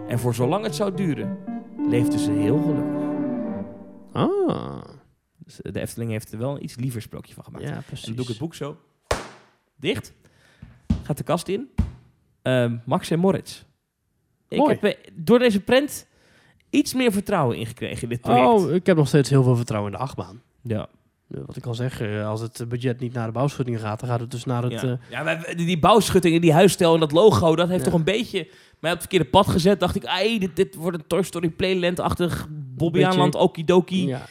En voor zolang het zou duren, leefden ze heel gelukkig. Ah, Dus de Efteling heeft er wel een iets liever sprookje van gemaakt. ja, En precies. dan doe ik het boek zo dicht. Gaat de kast in. Ehm, Max en Moritz. Ik heb eh, door deze prent iets meer vertrouwen ingekregen in dit project. Oh, ik heb nog steeds heel veel vertrouwen in de achtbaan. ja. Eh, Wat ik al zeg, eh, als het budget niet naar de bouwschuttingen gaat, dan gaat het dus naar het... ja. eh, ja, maar die, die bouwschutting en die huisstijl en dat logo, dat heeft Ja. toch een beetje mij op het verkeerde pad gezet. Dacht ik, ai, dit, dit wordt een Toy Story Playland-achtig Bobbejaanland okidoki. ja,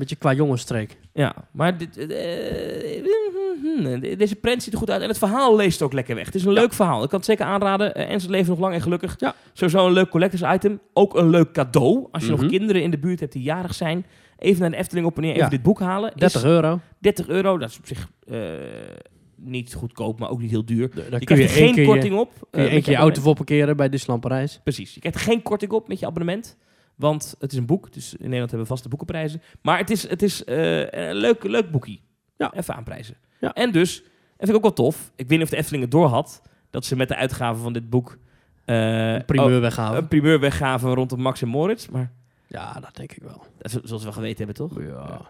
beetje qua jongensstreek. Ja, maar dit, eh, eh, deze prent ziet er goed uit. En het verhaal leest ook lekker weg. Het is een Ja. leuk verhaal. Ik kan het zeker aanraden. Eh, en ze leven nog lang en gelukkig. Ja. Sowieso een leuk collectors item. Ook een leuk cadeau. Als je Mhm. nog kinderen in de buurt hebt die jarig zijn. Even naar de Efteling op en neer. Ja. Even dit boek halen. 30 Is euro. 30 euro. Dat is op zich eh, niet goedkoop, maar ook niet heel duur. Daar Je kun je krijgt geen korting op. je, eh, kun je je abonnement. auto voor parkeren bij Disneyland Parijs. Precies. Je krijgt geen korting op met je abonnement. Want het is een boek. Dus in Nederland hebben we vaste boekenprijzen. Maar het is, het is eh, een leuk, leuk boekie. Ja. Even aanprijzen. Ja. En dus, en vind ik ook wel tof. Ik weet niet of de Efteling het door had. Dat ze met de uitgave van dit boek... eh, Een primeur ook weghalen. een primeur weggaven rondom Max en Moritz. Maar ja, dat denk ik wel. dat zullen we wel geweten hebben, toch? Ja.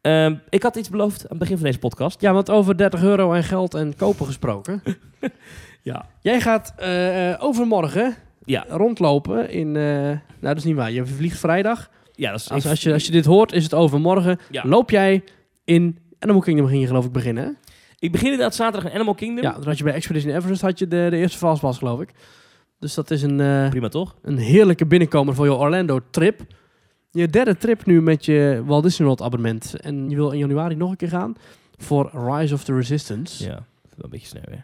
Ehm, ik had iets beloofd aan het begin van deze podcast. ja, want over 30 euro en geld en kopen gesproken. Ja. Jij gaat eh, overmorgen Ja, rondlopen in... eh, nou, dat is niet waar. Je vliegt vrijdag. ja dat is... Als, als, je, als je dit hoort, is het overmorgen. Ja. Loop jij in Animal Kingdom ging je geloof ik beginnen, hè? Ik begin inderdaad zaterdag in Animal Kingdom. Ja, dan had je bij Expedition Everest had je de, de eerste fastpass, geloof ik. Dus dat is een, eh, Prima, toch? een heerlijke binnenkomer voor je Orlando-trip. Je derde trip nu met je Walt Disney World abonnement. En je wil in januari nog een keer gaan voor Rise of the Resistance. Ja, wel een beetje snel, hè?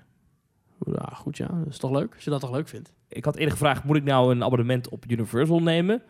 Ja, goed ja. Dat is toch leuk? Als je dat toch leuk vindt. Ik had eerder gevraagd, moet ik nou een abonnement op Universal nemen?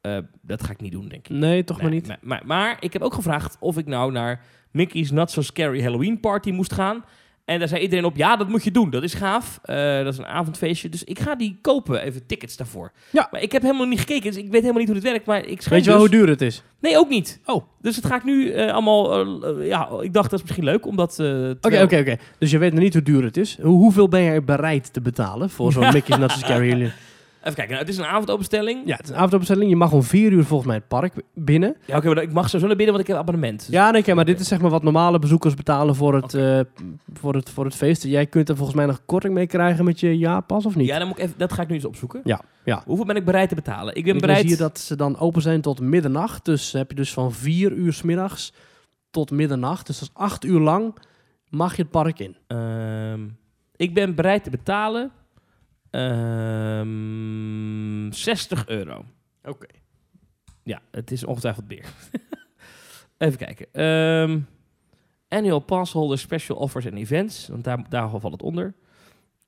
Eh, dat ga ik niet doen, denk ik. Nee, toch Nee, maar niet. maar, maar ik heb ook gevraagd of ik nou naar Mickey's Not So Scary Halloween Party moest gaan. En daar zei iedereen op, ja, dat moet je doen. Dat is gaaf. Eh, dat is een avondfeestje. Dus ik ga die kopen, even tickets daarvoor. Ja. Maar ik heb helemaal niet gekeken, dus ik weet helemaal niet hoe dit werkt. Maar ik Weet je wel dus... hoe duur het is? Nee, ook niet. Oh. Dus het ga ik nu eh, allemaal... eh, ja, ik dacht, dat is misschien leuk, omdat... Oké, oké, oké. Dus je weet nog niet hoe duur het is. Hoe, hoeveel ben jij bereid te betalen voor zo'n Mickey's Scary Halloween? Even kijken, nou, het is een avondopenstelling. Ja, het is een avondopstelling. Je mag om vier uur volgens mij het park binnen. Ja, oké, maar ik mag sowieso naar binnen, want ik heb abonnement. Dus- Ja, nee, oké, maar dit is zeg maar wat normale bezoekers betalen voor het, eh, voor het, voor het feest. Jij kunt er volgens mij nog korting mee krijgen met je ja-pas of niet? Ja, dan moet ik even, dat ga ik nu eens opzoeken. Ja, ja. Hoeveel ben ik bereid te betalen? Ik ben Ik bereid... zie je dat ze dan open zijn tot middernacht. Dus heb je dus van vier uur 's middags tot middernacht. Dus dat is acht uur lang mag je het park in. Ehm, ik ben bereid te betalen ehm 60 euro. Oké. Ja, het is ongetwijfeld beer. Even kijken. Ehm, annual Passholder Special Offers and Events. Want daar, daar valt het onder.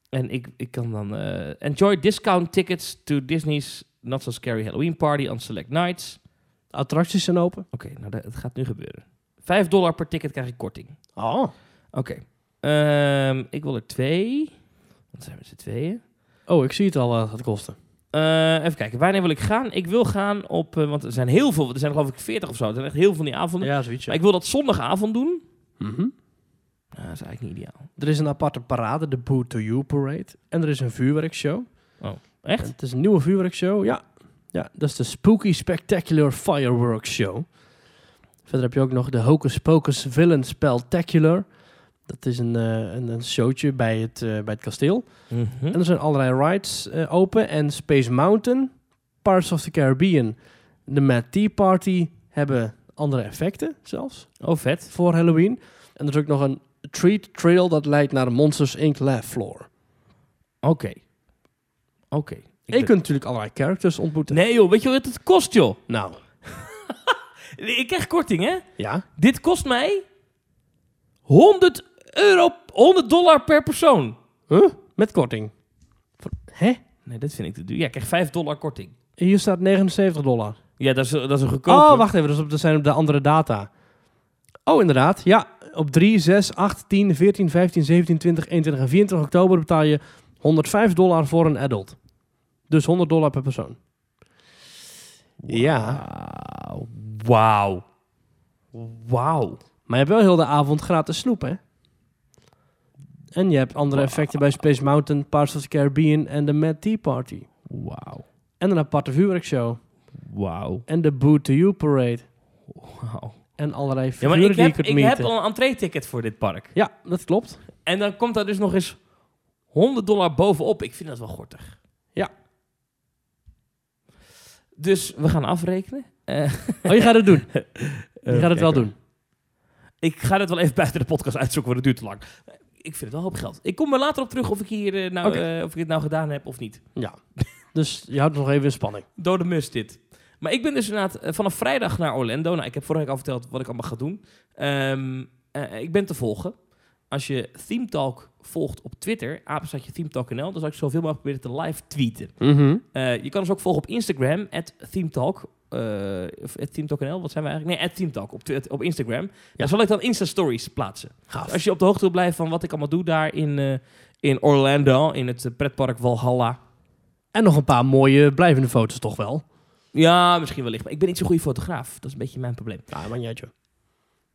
En ik, ik kan dan... eh, enjoy discount tickets to Disney's Not So Scary Halloween Party on select nights. De attracties zijn open. Oké, nou dat, het gaat nu gebeuren. 5 dollar per ticket krijg ik korting. Oh. Oké. Ehm, ik wil er twee. Wat zijn we z'n tweeën? Oh, ik zie het al wat het gaat kosten. Eh, even kijken, wanneer wil ik gaan? Ik wil gaan op, eh, want er zijn heel veel, er zijn geloof ik 40 of zo. Er zijn echt heel veel van die avonden. Ja, zoiets. ja. Maar ik wil dat zondagavond doen. Mhm. Nou, dat is eigenlijk niet ideaal. Er is een aparte parade, de Boo to You Parade. En er is een vuurwerkshow. Echt? En het is een nieuwe vuurwerkshow, ja. Ja, dat is de Spooky Spectacular Fireworks Show. Verder heb je ook nog de Hocus Pocus Villain Spectacular. Dat is een, eh, een, een showtje bij het, eh, bij het kasteel. Mhm. En er zijn allerlei rides eh, open. En Space Mountain, Parts of the Caribbean, de Mad Tea Party hebben andere effecten zelfs Oh, vet. voor Halloween. En er is ook nog een treat trail dat leidt naar de Monsters Inc. Laugh Floor. Oké. Oké. Ik Je kunt natuurlijk allerlei characters ontmoeten. Nee joh, weet je wat het kost joh? Nou, Ik krijg korting hè? ja. Dit kost mij 100 euro, 100 dollar per persoon. Huh? Met korting. Hè? Nee, dat vind ik te duur. Ja, ik krijg 5 dollar korting. Hier staat 79 dollar. Ja, dat is, dat is een goedkope. Oh, wacht even. Dat, is op, dat zijn op de andere data. Oh, inderdaad. Ja, op 3, 6, 8, 10, 14, 15, 17, 20, 21 en 24 oktober betaal je 105 dollar voor een adult. Dus 100 dollar per persoon. Ja. Wauw. Wauw. Maar je hebt wel heel de avond gratis snoep, hè? En je hebt andere effecten bij Space Mountain, Parts of the Caribbean en de Mad Tea Party. Wauw. En een aparte vuurwerkshow. Wauw. En de Boo to You Parade. Wauw. En allerlei Ja, maar ik die je heb, kunt ik heb al een entree-ticket voor dit park. Ja, dat klopt. En dan komt daar dus nog eens 100 dollar bovenop. Ik vind dat wel gortig. Ja. Dus we gaan afrekenen. Eh, Oh, je gaat het doen. Je gaat het wel doen. Ik ga het wel even buiten de podcast uitzoeken, want het duurt te lang. Ik vind het wel hoop geld. Ik kom er later op terug of ik, hier, eh, nou, eh, of ik het nou gedaan heb of niet. Ja. Dus je houdt nog even in spanning. Dode mus dit. Maar ik ben dus inderdaad eh, vanaf vrijdag naar Orlando. Nou, ik heb vorige week al verteld wat ik allemaal ga doen. Ehm, eh, ik ben te volgen. Als je Theme Talk volgt op Twitter, apenstaatje Theme Talk.nl, dan zal ik zoveel mogelijk proberen te live tweeten. Eh, je kan ons ook volgen op Instagram, at ThemeTalk. Eh, of at ThemeTalk.nl, wat zijn we eigenlijk? Nee, at ThemeTalk op, op Instagram. Daar zal ik dan Insta-stories plaatsen. Gaaf. Als je op de hoogte wil blijven van wat ik allemaal doe daar in, eh, in Orlando, in het eh, pretpark Valhalla. En nog een paar mooie blijvende foto's toch wel. Ja, misschien wellicht. Maar ik ben niet zo'n goede fotograaf. Dat is een beetje mijn probleem. Ja, maar niet.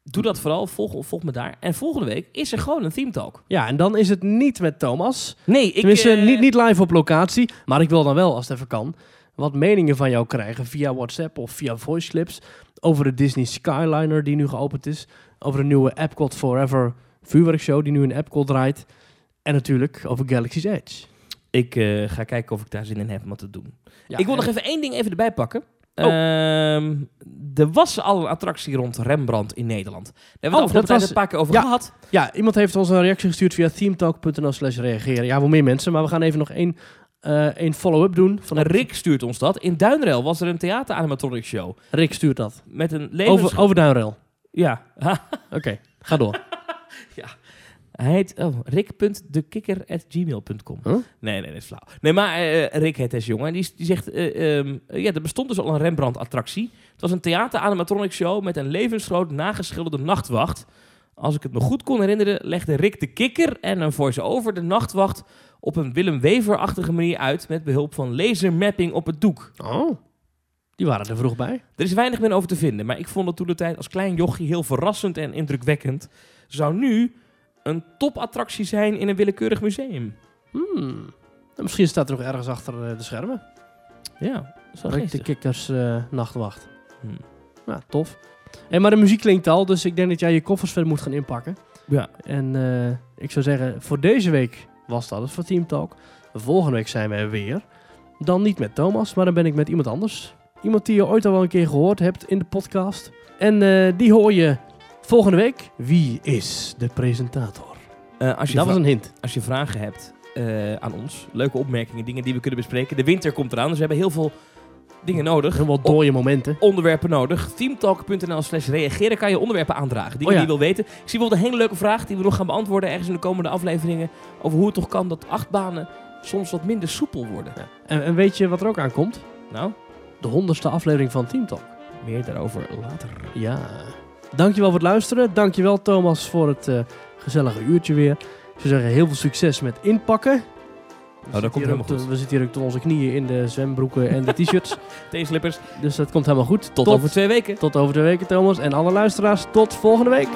Doe dat vooral. Volg, volg me daar. En volgende week is er gewoon een Theme Talk. Ja, en dan is het niet met Thomas. Nee, ik... Tenminste, niet, niet live op locatie. Maar ik wil dan wel, als het even kan, wat meningen van jou krijgen via WhatsApp of via voice clips. Over de Disney Skyliner die nu geopend is. Over de nieuwe Epcot Forever vuurwerkshow die nu in Epcot draait. En natuurlijk over Galaxy's Edge. Ik eh, ga kijken of ik daar zin in heb om wat te doen. Ja, ik wil nog even één ding even erbij pakken. Oh. Ehm, er was al een attractie rond Rembrandt in Nederland. Daar hebben we Oh, dat tijd was- een paar keer over ja. gehad. Ja, iemand heeft ons een reactie gestuurd via themetalk.nl slash reageren. Ja, wel meer mensen, maar we gaan even nog één, eh, één follow-up doen. Van Rick stuurt ons dat. In Duinrel was er een theateranimatronic show. Rick stuurt dat. Met een levens... Over, over Duinrail. Ja. Oké, ga door. Hij heet oh, rick.dekikker.gmail.com. Huh? Nee, nee, dat is flauw. Nee, maar eh, Rick heet deze jongen. En die, die zegt, eh, ehm, eh, ja, er bestond dus al een Rembrandt-attractie. Het was een theater-animatronic show met een levensgroot nageschilderde nachtwacht. Als ik het me goed kon herinneren, legde Rick de Kikker en een voice-over de nachtwacht op een Willem Wever-achtige manier uit met behulp van lasermapping op het doek. Oh, die waren er vroeg bij. Er is weinig meer over te vinden, maar ik vond het toen de tijd als klein jochie heel verrassend en indrukwekkend. Zou nu een topattractie zijn in een willekeurig museum. Hmm. En Misschien staat er nog ergens achter eh, de schermen. Ja, wel Rick de. Kikkers eh, nachtwacht. Hmm. Nou, tof. Hey, maar de muziek klinkt al, dus ik denk dat jij je koffers verder moet gaan inpakken. Ja, En eh, ik zou zeggen, voor deze week was dat het voor Team Talk. Volgende week zijn we er weer. Dan niet met Thomas, maar dan ben ik met iemand anders. Iemand die je ooit al wel een keer gehoord hebt in de podcast. En eh, die hoor je volgende week. Wie is de presentator? Eh, als, je Dat was een hint. als je vragen hebt aan ons, leuke opmerkingen, dingen die we kunnen bespreken. De winter komt eraan, dus we hebben heel veel dingen nodig. Heel wat dode momenten. onderwerpen nodig. Teamtalk.nl slash reageren kan je onderwerpen aandragen. Dingen Oh ja. die je wil weten. Ik zie bijvoorbeeld een hele leuke vraag die we nog gaan beantwoorden ergens in de komende afleveringen. Over hoe het toch kan dat achtbanen soms wat minder soepel worden. En, en weet je wat er ook aankomt? Nou, De honderdste aflevering van Team Talk. meer daarover later. Ja. Dankjewel voor het luisteren. Dankjewel Thomas voor het eh, gezellige uurtje weer. Ik zou zeggen, heel veel succes met inpakken. We Oh, dat zitten komt hier helemaal goed. te- We zitten hier ook tot onze knieën in de zwembroeken en de t-shirts. Theeslippers. dus dat komt helemaal goed. Tot, over twee weken. tot over twee weken, Thomas. En alle luisteraars, tot volgende week.